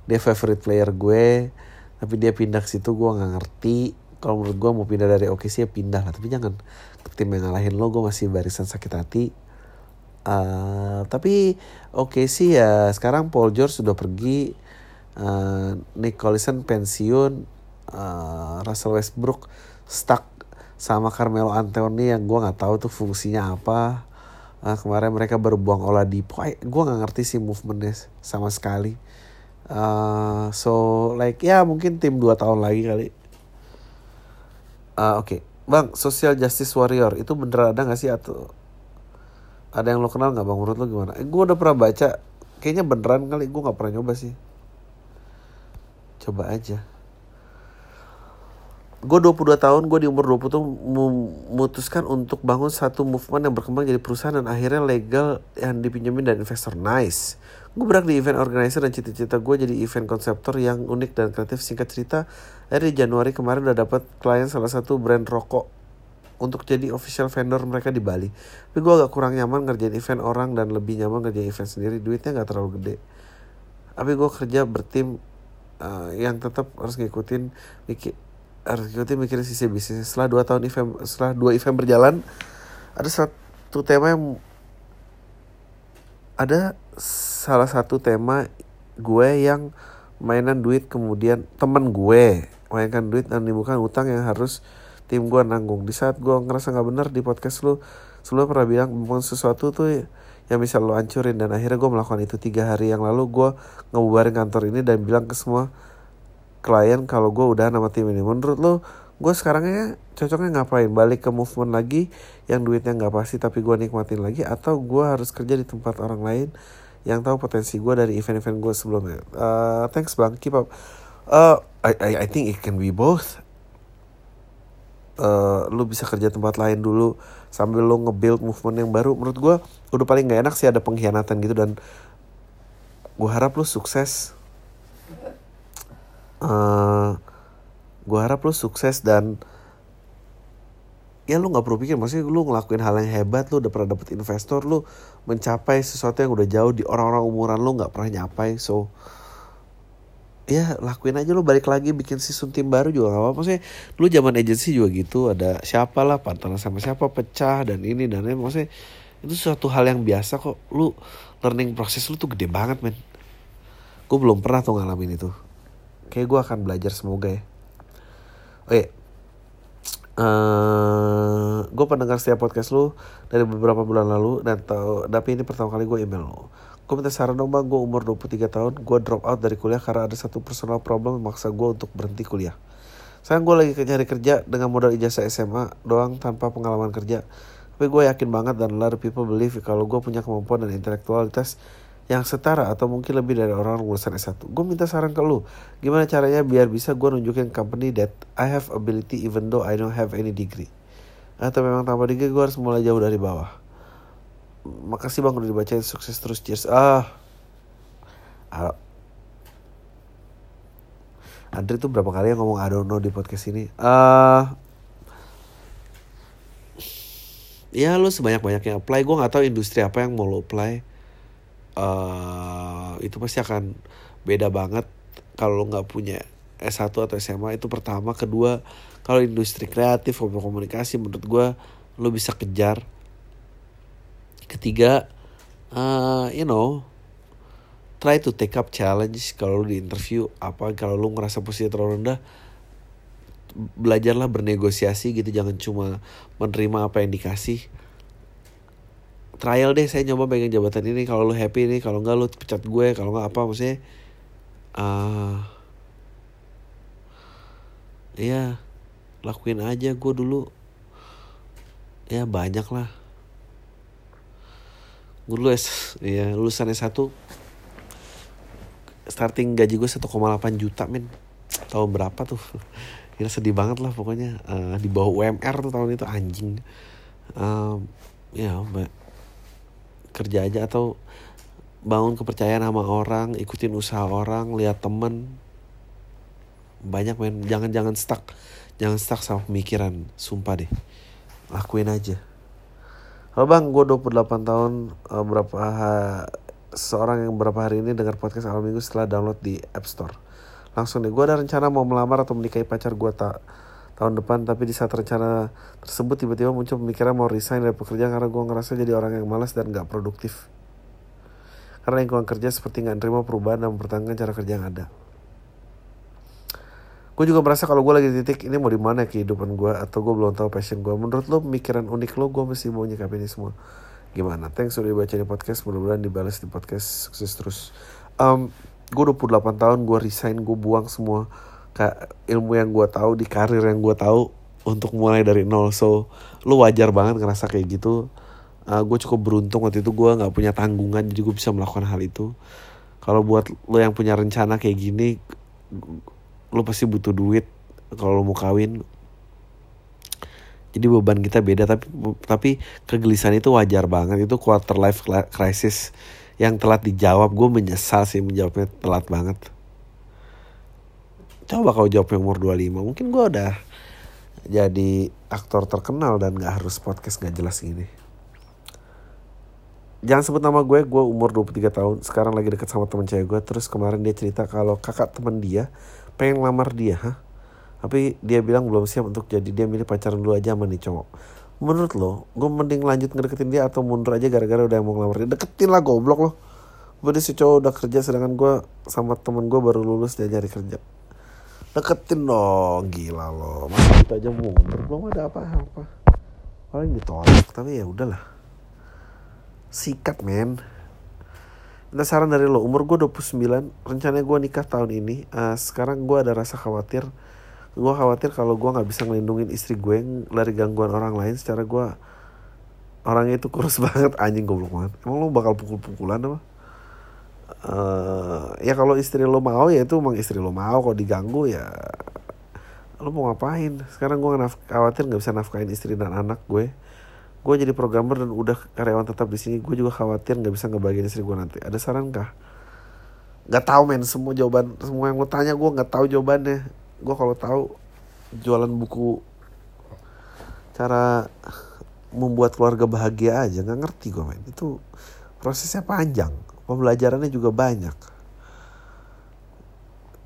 Speaker 1: Dia favorite player gue tapi dia pindah ke situ gue nggak ngerti. Kalau menurut gue mau pindah dari OKC ya pindah lah tapi jangan ke tim yang ngalahin lo gue masih barisan sakit hati. Eh, tapi oke sih ya sekarang Paul George sudah pergi Eh, Nick Collison pensiun Eh, Russell Westbrook stuck sama Carmelo Anthony yang gue nggak tahu tuh fungsinya apa Eh, kemarin mereka baru buang Oladipo gue nggak ngerti sih movementnya sama sekali Eh, so like ya mungkin tim 2 tahun lagi kali Ah, oke bang social justice warrior itu bener ada nggak sih atau ada yang lo kenal nggak bang menurut lo gimana? Eh, gue udah pernah baca, kayaknya beneran kali gue nggak pernah nyoba sih. Coba aja. Gue 22 tahun, gue di umur 20 tuh memutuskan untuk bangun satu movement yang berkembang jadi perusahaan dan akhirnya legal yang dipinjemin dari investor. Nice. Gue berak di event organizer dan cita-cita gue jadi event konseptor yang unik dan kreatif. Singkat cerita, dari Januari kemarin udah dapat klien salah satu brand rokok untuk jadi official vendor mereka di Bali. Tapi gue agak kurang nyaman ngerjain event orang dan lebih nyaman ngerjain event sendiri. Duitnya nggak terlalu gede. Tapi gue kerja bertim uh, yang tetap harus ngikutin harus ngikutin mikirin sisi bisnis. Setelah dua tahun event, setelah dua event berjalan, ada satu tema yang ada salah satu tema gue yang mainan duit kemudian temen gue mainkan duit dan menimbulkan utang yang harus tim gue nanggung di saat gue ngerasa nggak benar di podcast lu sebelumnya pernah bilang membangun sesuatu tuh yang bisa lo hancurin dan akhirnya gue melakukan itu tiga hari yang lalu gue ngebubarin kantor ini dan bilang ke semua klien kalau gue udah nama tim ini. Menurut lo gue sekarangnya cocoknya ngapain? Balik ke movement lagi yang duitnya nggak pasti tapi gue nikmatin lagi atau gue harus kerja di tempat orang lain yang tahu potensi gue dari event-event gue sebelumnya? Uh, thanks bang keep up. Uh, I, I I think it can be both. Eh, lu bisa kerja tempat lain dulu sambil lu nge-build movement yang baru. Menurut gue udah paling nggak enak sih ada pengkhianatan gitu dan gue harap lu sukses eh gue harap lu sukses dan ya lu nggak perlu pikir maksudnya lu ngelakuin hal yang hebat lu udah pernah dapet investor lu mencapai sesuatu yang udah jauh di orang-orang umuran lu nggak pernah nyapai. So ya lakuin aja lu balik lagi bikin season tim baru juga gak apa-apa. Maksudnya lu zaman agency juga gitu ada siapa lah partner sama siapa pecah dan ini dan ini maksudnya itu suatu hal yang biasa kok. Lu learning proses lu tuh gede banget men. Gue belum pernah tuh ngalamin itu kayak gue akan belajar semoga ya oke eh gue pendengar setiap podcast lu dari beberapa bulan lalu dan tau, tapi ini pertama kali gue email lu. Gue minta saran dong bang, gue umur 23 tahun, gue drop out dari kuliah karena ada satu personal problem memaksa gue untuk berhenti kuliah. Sekarang gue lagi nyari kerja dengan modal ijazah SMA doang tanpa pengalaman kerja. Tapi gue yakin banget dan a lot of people believe kalau gue punya kemampuan dan intelektualitas yang setara atau mungkin lebih dari orang lulusan S1. Gue minta saran ke lu, gimana caranya biar bisa gue nunjukin company that I have ability even though I don't have any degree. Atau memang tanpa degree gue harus mulai jauh dari bawah. Makasih bang udah dibacain sukses terus cheers. Ah, ah. Andre tuh berapa kali yang ngomong I don't know di podcast ini. Ah, ya lu sebanyak banyaknya apply. Gue nggak tahu industri apa yang mau lo apply. Eh itu pasti akan beda banget kalau lo nggak punya S1 atau SMA itu pertama. Kedua kalau industri kreatif komunikasi menurut gue lo bisa kejar. Ketiga eh you know try to take up challenge kalau lu di interview apa kalau lu ngerasa posisi terlalu rendah belajarlah bernegosiasi gitu. Jangan cuma menerima apa yang dikasih trial deh saya nyoba pegang jabatan ini kalau lu happy nih kalau enggak lu pecat gue kalau enggak apa maksudnya ah Iya lakuin aja gue dulu ya banyak lah. Gue dulu S ya lulusan S1 starting gaji gue 1,8 juta men. Tahun berapa tuh? Gila sedih banget lah pokoknya Eh, di bawah UMR tuh tahun itu anjing. Em, ya mbak kerja aja atau bangun kepercayaan sama orang ikutin usaha orang lihat temen. Banyak men. Jangan jangan stuck. Jangan stuck sama pemikiran. Sumpah deh. Lakuin aja. Halo bang, gue 28 tahun eh, berapa seorang yang berapa hari ini dengar podcast awal minggu setelah download di App Store. Langsung deh, gue ada rencana mau melamar atau menikahi pacar gue tak tahun depan, tapi di saat rencana tersebut tiba-tiba muncul pemikiran mau resign dari pekerjaan karena gue ngerasa jadi orang yang malas dan gak produktif. Karena lingkungan kerja seperti gak nerima perubahan dan mempertahankan cara kerja yang ada. Gue juga merasa kalau gue lagi di titik ini mau di mana kehidupan gue atau gue belum tahu passion gue. Menurut lo pemikiran unik lo gue mesti mau nyikapin ini semua. Gimana? Thanks udah dibaca di podcast. Mudah-mudahan dibalas di podcast sukses terus. Um, gue 28 tahun gue resign gue buang semua kayak ilmu yang gue tahu di karir yang gue tahu untuk mulai dari nol. So lo wajar banget ngerasa kayak gitu. Uh, gue cukup beruntung waktu itu gue nggak punya tanggungan jadi gue bisa melakukan hal itu. Kalau buat lo yang punya rencana kayak gini, lo pasti butuh duit kalau lo mau kawin jadi beban kita beda tapi tapi kegelisahan itu wajar banget itu quarter life crisis yang telat dijawab gue menyesal sih menjawabnya telat banget coba kalau jawabnya umur 25 mungkin gue udah jadi aktor terkenal dan gak harus podcast gak jelas gini. Jangan sebut nama gue gue umur 23 tahun sekarang lagi deket sama teman cewek gue terus kemarin dia cerita kalau kakak teman dia pengen lamar dia hah? Tapi dia bilang belum siap untuk jadi dia milih pacaran dulu aja sama nih cowok. Menurut lo gue mending lanjut ngedeketin dia atau mundur aja gara-gara udah mau ngelamar dia? Deketin lah goblok lo. Berarti si cowok udah kerja sedangkan gue sama temen gue baru lulus dia nyari kerja deketin dong gila lo masa gitu aja mundur belum ada apa-apa paling ditolak tapi ya udahlah sikat men Minta saran dari lo, umur gue 29, rencananya gue nikah tahun ini. Eh, sekarang gue ada rasa khawatir. Gue khawatir kalau gue nggak bisa ngelindungin istri gue dari gangguan orang lain. Secara gue orangnya itu kurus banget, anjing goblok banget. Emang lo bakal pukul-pukulan apa? Eh, ya kalau istri lo mau ya itu emang istri lo mau. Kalau diganggu ya lo mau ngapain? Sekarang gue naf- khawatir nggak bisa nafkahin istri dan anak gue. Gue jadi programmer dan udah karyawan tetap di sini. Gue juga khawatir nggak bisa ngebagiin istri gue nanti. Ada saran kah nggak tahu men semua jawaban semua yang gue tanya gue nggak tahu jawabannya. Gue kalau tahu jualan buku cara membuat keluarga bahagia aja nggak ngerti gue men. Itu prosesnya panjang pembelajarannya juga banyak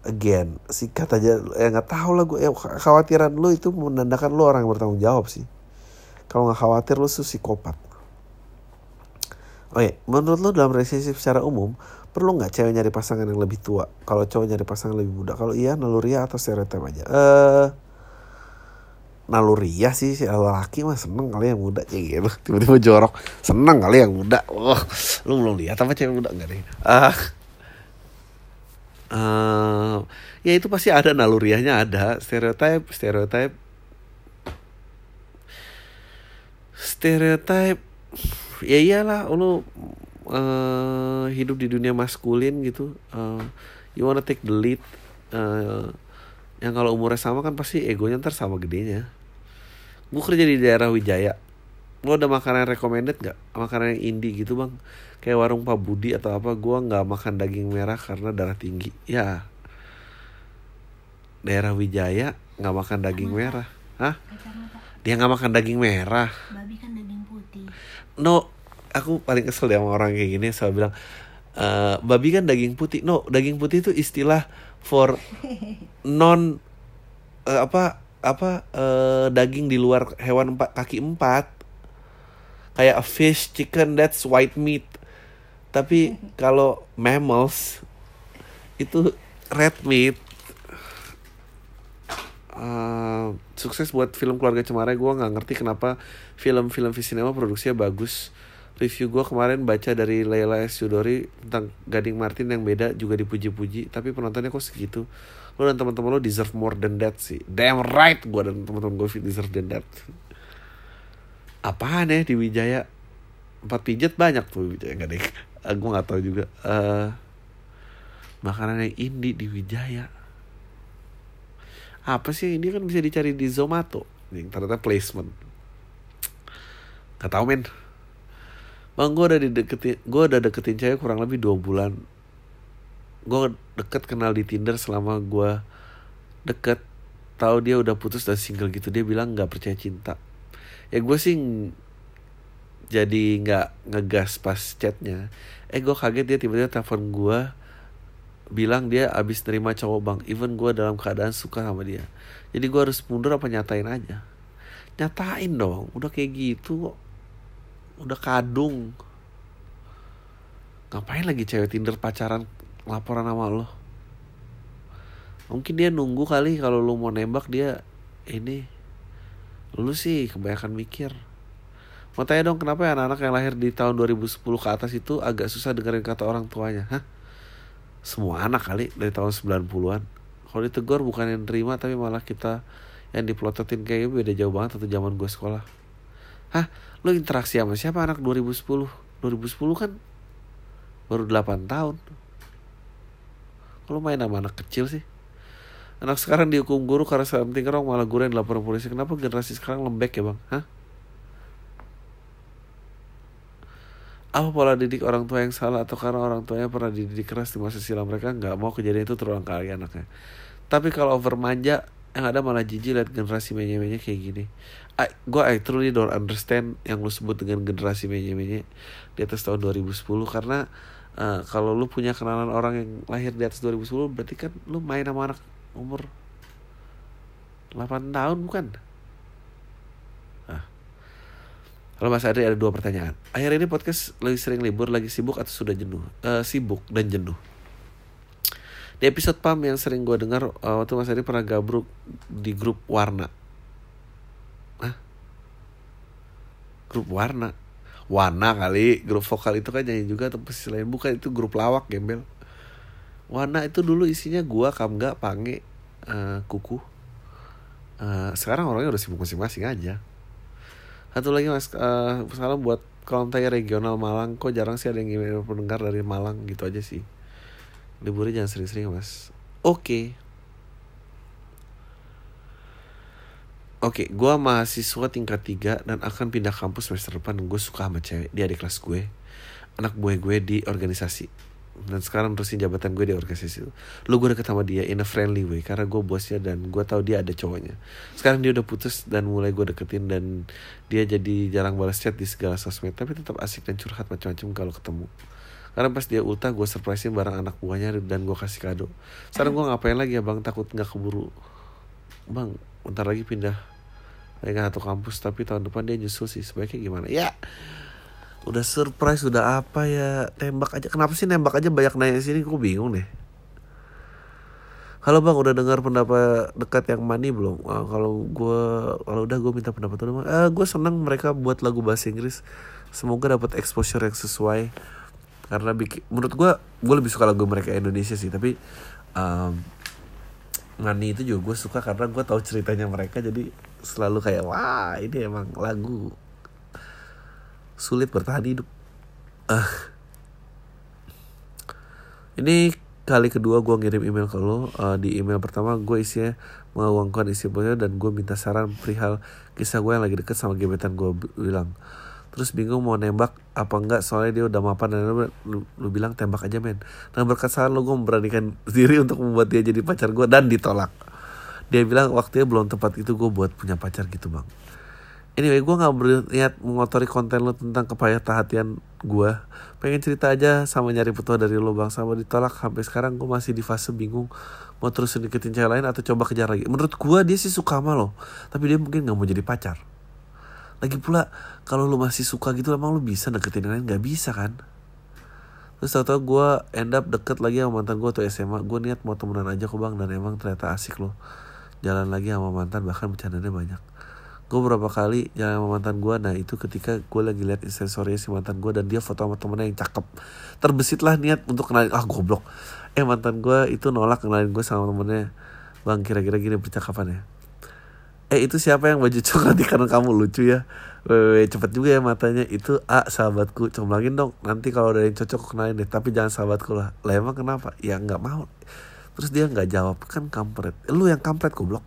Speaker 1: again sikat aja ya nggak tahu lah gue ya, khawatiran lu itu menandakan lu orang yang bertanggung jawab sih kalau nggak khawatir lu tuh psikopat Oke, menurut lu dalam relationship secara umum perlu nggak cewek nyari pasangan yang lebih tua? Kalau cowok nyari pasangan lebih muda? Kalau iya naluriah atau stereotip aja? Eh, naluriah sih si laki mah seneng kali yang muda kayak gitu. Tiba-tiba jorok, seneng kali yang muda. Wah, lu belum lihat apa cewek muda nggak deh? Ah, eh, ya itu pasti ada naluriahnya ada stereotip stereotip stereotip ya iyalah lu eh, hidup di dunia maskulin gitu eh, you wanna take the lead eh, yang kalau umurnya sama kan pasti egonya ntar sama gedenya gue kerja di daerah Wijaya. Lo ada makanan recommended nggak? Makanan yang indie gitu bang? Kayak warung Pak Budi atau apa gue nggak makan daging merah karena darah tinggi. Ya. Daerah Wijaya nggak makan daging merah. Hah? Dia nggak makan daging merah.
Speaker 2: Babi kan daging putih.
Speaker 1: no aku paling kesel deh sama orang kayak gini selalu bilang "Eh, babi kan daging putih. No daging putih itu istilah for non eh, apa apa eh, daging di luar hewan empat kaki empat. Kayak fish chicken that's white meat. Tapi kalau mammals itu red meat. Eh, sukses buat film keluarga Cemara. Gue nggak ngerti kenapa film-film Visinema produksinya bagus. Review gue kemarin baca dari Leila S. Yudori tentang Gading Martin yang beda juga dipuji-puji. Tapi penontonnya kok segitu lo dan teman-teman lo deserve more than that sih. Damn right gue dan teman-teman gue deserve than that. Apaan ya di Wijaya? Empat pijet banyak tuh Wijaya nggak deh. Gue nggak tahu juga. Eh makanan yang indie di Wijaya. Apa sih ini kan bisa dicari di Zomato. Nih ternyata placement. Nggak tahu men. Bang gue udah dideketin gue udah deketin cewek kurang lebih dua bulan gue deket kenal di Tinder selama gue deket. Tahu dia udah putus dan single gitu dia bilang nggak percaya cinta. Ya gue sih jadi nggak ngegas pas chatnya. Eh gue kaget dia tiba-tiba telepon gue bilang dia abis nerima cowok bang. Even gue dalam keadaan suka sama dia. Jadi gue harus mundur apa nyatain aja? Nyatain dong udah kayak gitu udah kadung. Ngapain lagi cewek tinder pacaran laporan sama lo. Mungkin dia nunggu kali kalau lu mau nembak dia ini lu sih kebanyakan mikir. Mau tanya dong kenapa ya anak-anak yang lahir di tahun 2010 ke atas itu agak susah dengerin kata orang tuanya? Hah? Semua anak kali dari tahun 90-an kalau ditegur bukan yang terima tapi malah kita yang dipelototin kayak gitu beda jauh banget atau zaman gue sekolah. Hah? Lu interaksi sama siapa anak 2010 2010 kan baru 8 tahun kalau main sama anak kecil sih. Anak sekarang dihukum guru karena something wrong malah guru yang lapor polisi. Kenapa generasi sekarang lembek ya bang? Hah? Apa pola didik orang tua yang salah atau karena orang tuanya pernah dididik keras di masa silam mereka? Nggak mau kejadian itu terulang kali anaknya. Tapi kalau over manja yang ada malah jijik liat generasi menye-menye kayak gini. I, gue I truly don't understand yang lu sebut dengan generasi menye-menye di atas tahun 2010 karena eh, kalau lu punya kenalan orang yang lahir di atas 2010 berarti kan lu main sama anak umur 8 tahun bukan? Kalau Mas Adri ada dua pertanyaan. Akhir ini podcast lebih sering libur, lagi sibuk atau sudah jenuh? Eh, sibuk dan jenuh. Di episode PAM yang sering gue dengar eh, waktu Mas Adri pernah gabruk di grup Warna. Hah? Grup Warna? Warna kali, grup vokal itu kan nyanyi juga atau posisi lain bukan itu grup lawak gembel. Warna itu dulu isinya gua, Kamga, Pange, eh, Kuku. Eh, sekarang orangnya udah sibuk masing-masing aja. Satu lagi mas, eh salam buat kontai regional Malang. Kok jarang sih ada yang email pendengar dari Malang gitu aja sih. Liburnya jangan sering-sering mas. Oke. Oke, gua mahasiswa tingkat 3 dan akan pindah kampus semester depan gue suka sama cewek. Dia adik kelas gue. Anak gue gue di organisasi. Dan sekarang terusin jabatan gue di organisasi itu. Lu gue deket sama dia in a friendly way karena gue bosnya dan gue tahu dia ada cowoknya. Sekarang dia udah putus dan mulai gue deketin dan dia jadi jarang balas chat di segala sosmed tapi tetap asik dan curhat macam-macam kalau ketemu. Karena pas dia ulta gue surprisein bareng anak buahnya dan gue kasih kado. Sekarang gue ngapain lagi ya bang takut nggak keburu. Bang, bentar lagi pindah lagi satu kampus tapi tahun depan dia nyusul sih sebaiknya gimana ya udah surprise udah apa ya tembak aja kenapa sih nembak aja banyak nanya sini gue bingung deh Halo bang, udah dengar pendapat dekat yang mani belum? Ah, kalau gue, kalau udah gue minta pendapat lu bang. Eh, gue senang mereka buat lagu bahasa Inggris. Semoga dapat exposure yang sesuai. Karena bikin, menurut gue, gue lebih suka lagu mereka Indonesia sih. Tapi um, Mani itu juga gue suka karena gue tahu ceritanya mereka jadi selalu kayak wah ini emang lagu sulit bertahan hidup. Ah. Ini kali kedua gue ngirim email ke lo. Uh, di email pertama gue isinya mengawangkan isi dan gue minta saran perihal kisah gue yang lagi deket sama gebetan gue bilang. Terus bingung mau nembak apa enggak soalnya dia udah mapan dan lu, lu, lu bilang tembak aja men. Dan berkat saran lo gue memberanikan diri untuk membuat dia jadi pacar gue dan ditolak. Dia bilang waktunya belum tepat itu gue buat punya pacar gitu bang. Anyway, gue gak berniat mengotori konten lo tentang kepayah-tahatian gue. Pengen cerita aja sama nyari petua dari lo bang. Sama ditolak sampai sekarang gue masih di fase bingung. Mau terus deketin cewek lain atau coba kejar lagi. Menurut gue dia sih suka sama lo. Tapi dia mungkin gak mau jadi pacar. Lagi pula kalau lo masih suka gitu emang lo bisa deketin yang lain? Gak bisa kan? Terus tau-tau gue end up deket lagi sama mantan gue atau SMA. Gue niat mau temenan aja kok bang. Dan emang ternyata asik loh. Jalan lagi sama mantan bahkan bercandanya banyak gue beberapa kali jalan sama mantan gue nah itu ketika gue lagi lihat instastory si mantan gue dan dia foto sama temennya yang cakep terbesit lah niat untuk kenalin ah goblok eh mantan gue itu nolak kenalin gue sama temennya bang kira-kira gini percakapannya eh itu siapa yang baju coklat di kanan kamu lucu ya Wewe cepet juga ya matanya. Itu A sahabatku. Comblangin dong. Nanti kalau ada yang cocok kenalin deh. Tapi jangan sahabatku lah. Lah emang kenapa? Ya nggak mau. Terus dia nggak jawab. Kan kampret. Lu yang kampret goblok.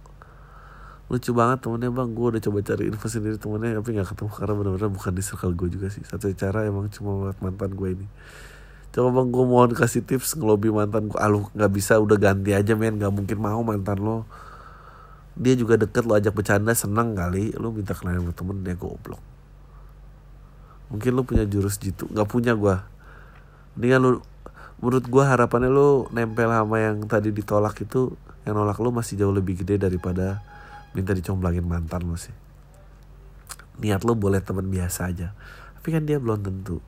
Speaker 1: Lucu banget temennya bang. Gue udah coba cari info sendiri temennya tapi nggak ketemu karena benar-benar bukan di circle gue juga sih. Satu cara emang cuma buat mantan gue ini. Coba bang gue mohon kasih tips ngelobi mantan gue alu nggak bisa. Udah ganti aja men. Nggak mungkin mau mantan lo dia juga deket lo ajak bercanda seneng kali. Lo minta kenalin sama temen dia goblok. Mungkin lo punya jurus jitu. Nggak punya gue dengan lo menurut gue harapannya lo nempel sama yang tadi ditolak itu yang nolak lo masih jauh lebih gede daripada minta dicomblangin mantan lo sih. Niat lo boleh teman biasa aja. Tapi kan dia belum tentu.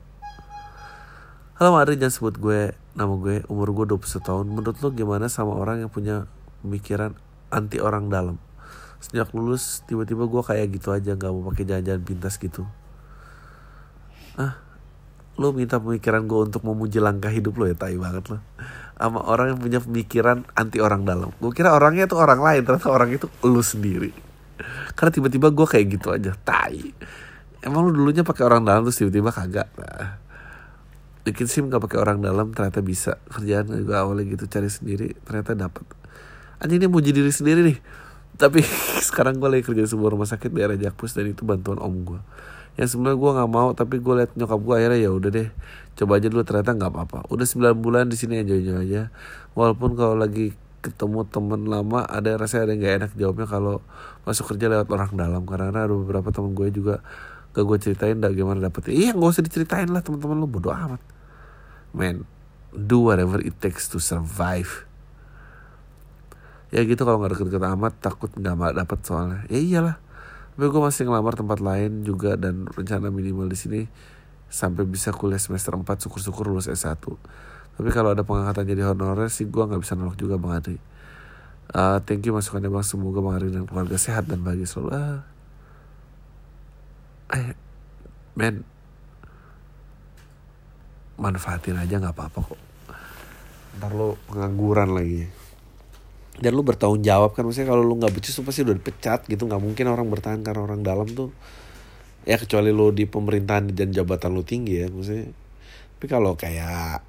Speaker 1: Halo Mari jangan sebut gue nama gue. Umur gue 21 tahun. Menurut lo gimana sama orang yang punya pemikiran anti orang dalam. Sejak lulus tiba-tiba gue kayak gitu aja nggak mau pakai jalan-jalan pintas gitu. Ah lo minta pemikiran gue untuk memuji langkah hidup lo ya tai banget lo sama orang yang punya pemikiran anti orang dalam. Gue kira orangnya tuh orang lain ternyata orang itu lu sendiri. Karena tiba-tiba gue kayak gitu aja tai. Emang lu dulunya pakai orang dalam terus tiba-tiba kagak? Nah, bikin sim gak pakai orang dalam ternyata bisa. Kerjaan gue awalnya gitu cari sendiri ternyata dapat anjing ini muji diri sendiri nih. Tapi sekarang gue lagi kerja di sebuah rumah sakit daerah Jakpus dan itu bantuan om gue yang sebenarnya gue nggak mau tapi gue liat nyokap gue akhirnya ya udah deh coba aja dulu. Ternyata nggak apa-apa. Udah 9 bulan di sini aja aja walaupun kalau lagi ketemu temen lama ada rasanya ada yang gak enak jawabnya kalau masuk kerja lewat orang dalam. Karena ada beberapa temen gue juga gak gue ceritain dah gimana dapet iya nggak usah diceritain lah teman-teman lo bodoh amat. Man do whatever it takes to survive ya gitu kalau nggak deket-deket amat takut nggak dapet soalnya. Ya iyalah. Tapi gue masih ngelamar tempat lain juga dan rencana minimal di sini sampai bisa kuliah semester 4 syukur-syukur lulus S1 tapi kalau ada pengangkatan jadi honorer sih gue nggak bisa nolak juga bang Adri uh, thank you masukannya bang. Semoga bang Adri dan keluarga sehat dan bahagia selalu. Uh, eh men. Manfaatin aja nggak apa-apa kok. Ntar lo pengangguran lagi dan lu bertanggung jawab kan maksudnya kalau lu nggak becus tuh pasti udah dipecat gitu. Nggak mungkin orang bertahan karena orang dalam tuh. Ya kecuali lu di pemerintahan dan jabatan lu tinggi ya maksudnya. Tapi kalau kayak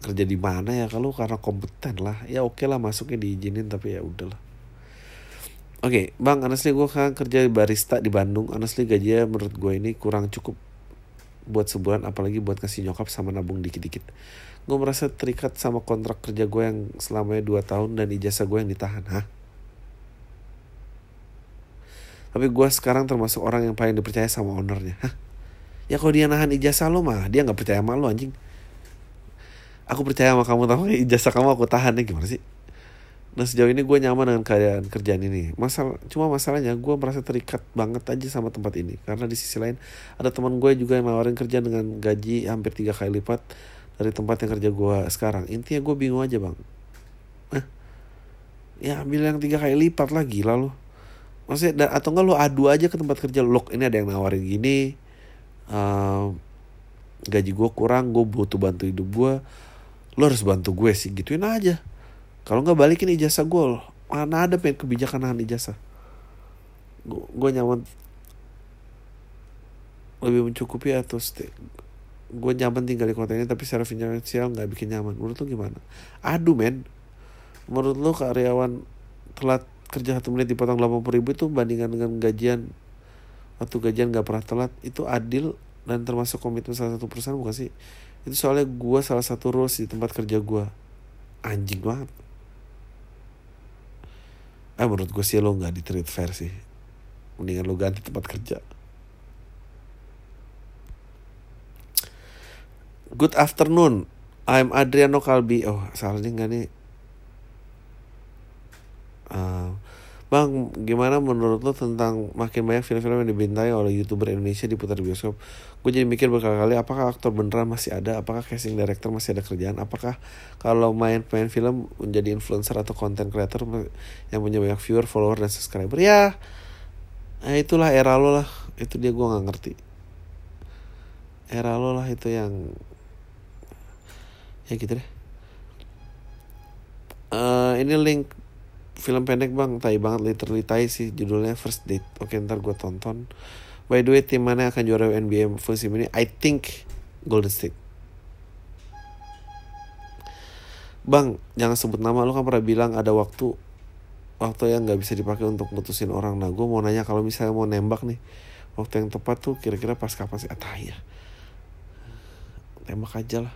Speaker 1: kerja di mana ya kalau karena kompeten lah. Ya oke lah masuknya diizinin tapi ya udahlah. Oke, Bang, honestly gue kan kerja barista di Bandung. Honestly gajinya menurut gue ini kurang cukup buat sebulan, apalagi buat kasih nyokap sama nabung dikit-dikit. Gue merasa terikat sama kontrak kerja gue yang selamanya 2 tahun dan ijazah gue yang ditahan. Hah? Tapi gue sekarang termasuk orang yang paling dipercaya sama ownernya. Hah? Ya kalau dia nahan ijazah lo mah, dia nggak percaya sama lo anjing. Aku percaya sama kamu, tapi ijazah kamu aku tahan ya gimana sih? Nah sejauh ini gue nyaman dengan keadaan kerjaan ini. Masalah, cuma masalahnya gue merasa terikat banget aja sama tempat ini. Karena di sisi lain ada teman gue juga yang nawarin kerja dengan gaji hampir tiga kali lipat dari tempat yang kerja gue sekarang. Intinya gue bingung aja bang. Eh, ya ambil yang tiga kali lipat lagi lalu. Maksudnya dan, atau enggak lo adu aja ke tempat kerja lo ini ada yang nawarin gini. Uh, gaji gue kurang, gue butuh bantu hidup gue. Lo harus bantu gue sih gituin aja kalau nggak balikin ijazah gue mana ada pengen kebijakan nahan ijazah gue nyaman lebih mencukupi atau gue nyaman tinggal di kota ini tapi secara finansial nggak bikin nyaman. Menurut lo gimana? Aduh men. Menurut lo karyawan telat kerja satu menit dipotong delapan puluh ribu itu bandingan dengan gajian waktu gajian nggak pernah telat itu adil dan termasuk komitmen salah satu perusahaan bukan sih? Itu soalnya gue salah satu rules di tempat kerja gue anjing banget. Eh menurut gue sih lo nggak di treat fair sih. Mendingan lo ganti tempat kerja good afternoon I'm Adriano Kalbi oh salahnya nggak nih uh, Bang, gimana menurut lo tentang makin banyak film-film yang dibintai oleh youtuber Indonesia di putar bioskop? Gue jadi mikir berkali-kali, apakah aktor beneran masih ada? Apakah casting director masih ada kerjaan? Apakah kalau main main film menjadi influencer atau content creator yang punya banyak viewer, follower, dan subscriber? Ya, nah itulah era lo lah. Itu dia gue nggak ngerti. Era lo lah itu yang ya gitu deh. Uh, ini link film pendek bang. Tai banget literally tai sih judulnya first date. Oke ntar gue tonton. By the way tim mana akan juara NBA musim ini? I think Golden State. Bang jangan sebut nama. Lu kan pernah bilang ada waktu waktu yang nggak bisa dipakai untuk mutusin orang. Nah gue mau nanya kalau misalnya mau nembak nih waktu yang tepat tuh kira-kira pas kapan sih? Ah ya. Tembak aja lah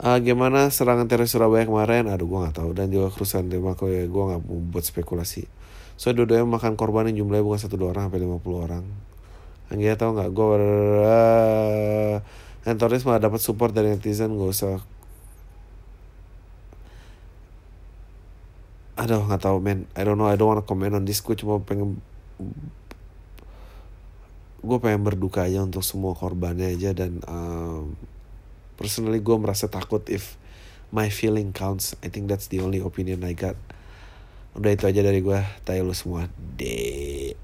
Speaker 1: uh, gimana serangan teroris Surabaya kemarin? Aduh gue nggak tahu. Dan juga kerusuhan di Mako ya gue nggak mau buat spekulasi. So dua-duanya makan korban yang jumlahnya bukan satu dua orang sampai lima puluh orang. Anggia tahu nggak? Gue uh, yang teroris malah dapat support dari netizen gak usah. Aduh nggak tahu men. I don't know I don't wanna comment on this. Gue cuma pengen gue pengen berduka aja untuk semua korbannya aja dan um, personally gue merasa takut if my feeling counts. I think that's the only opinion I got. Udah itu aja dari gue tayo lu semua deh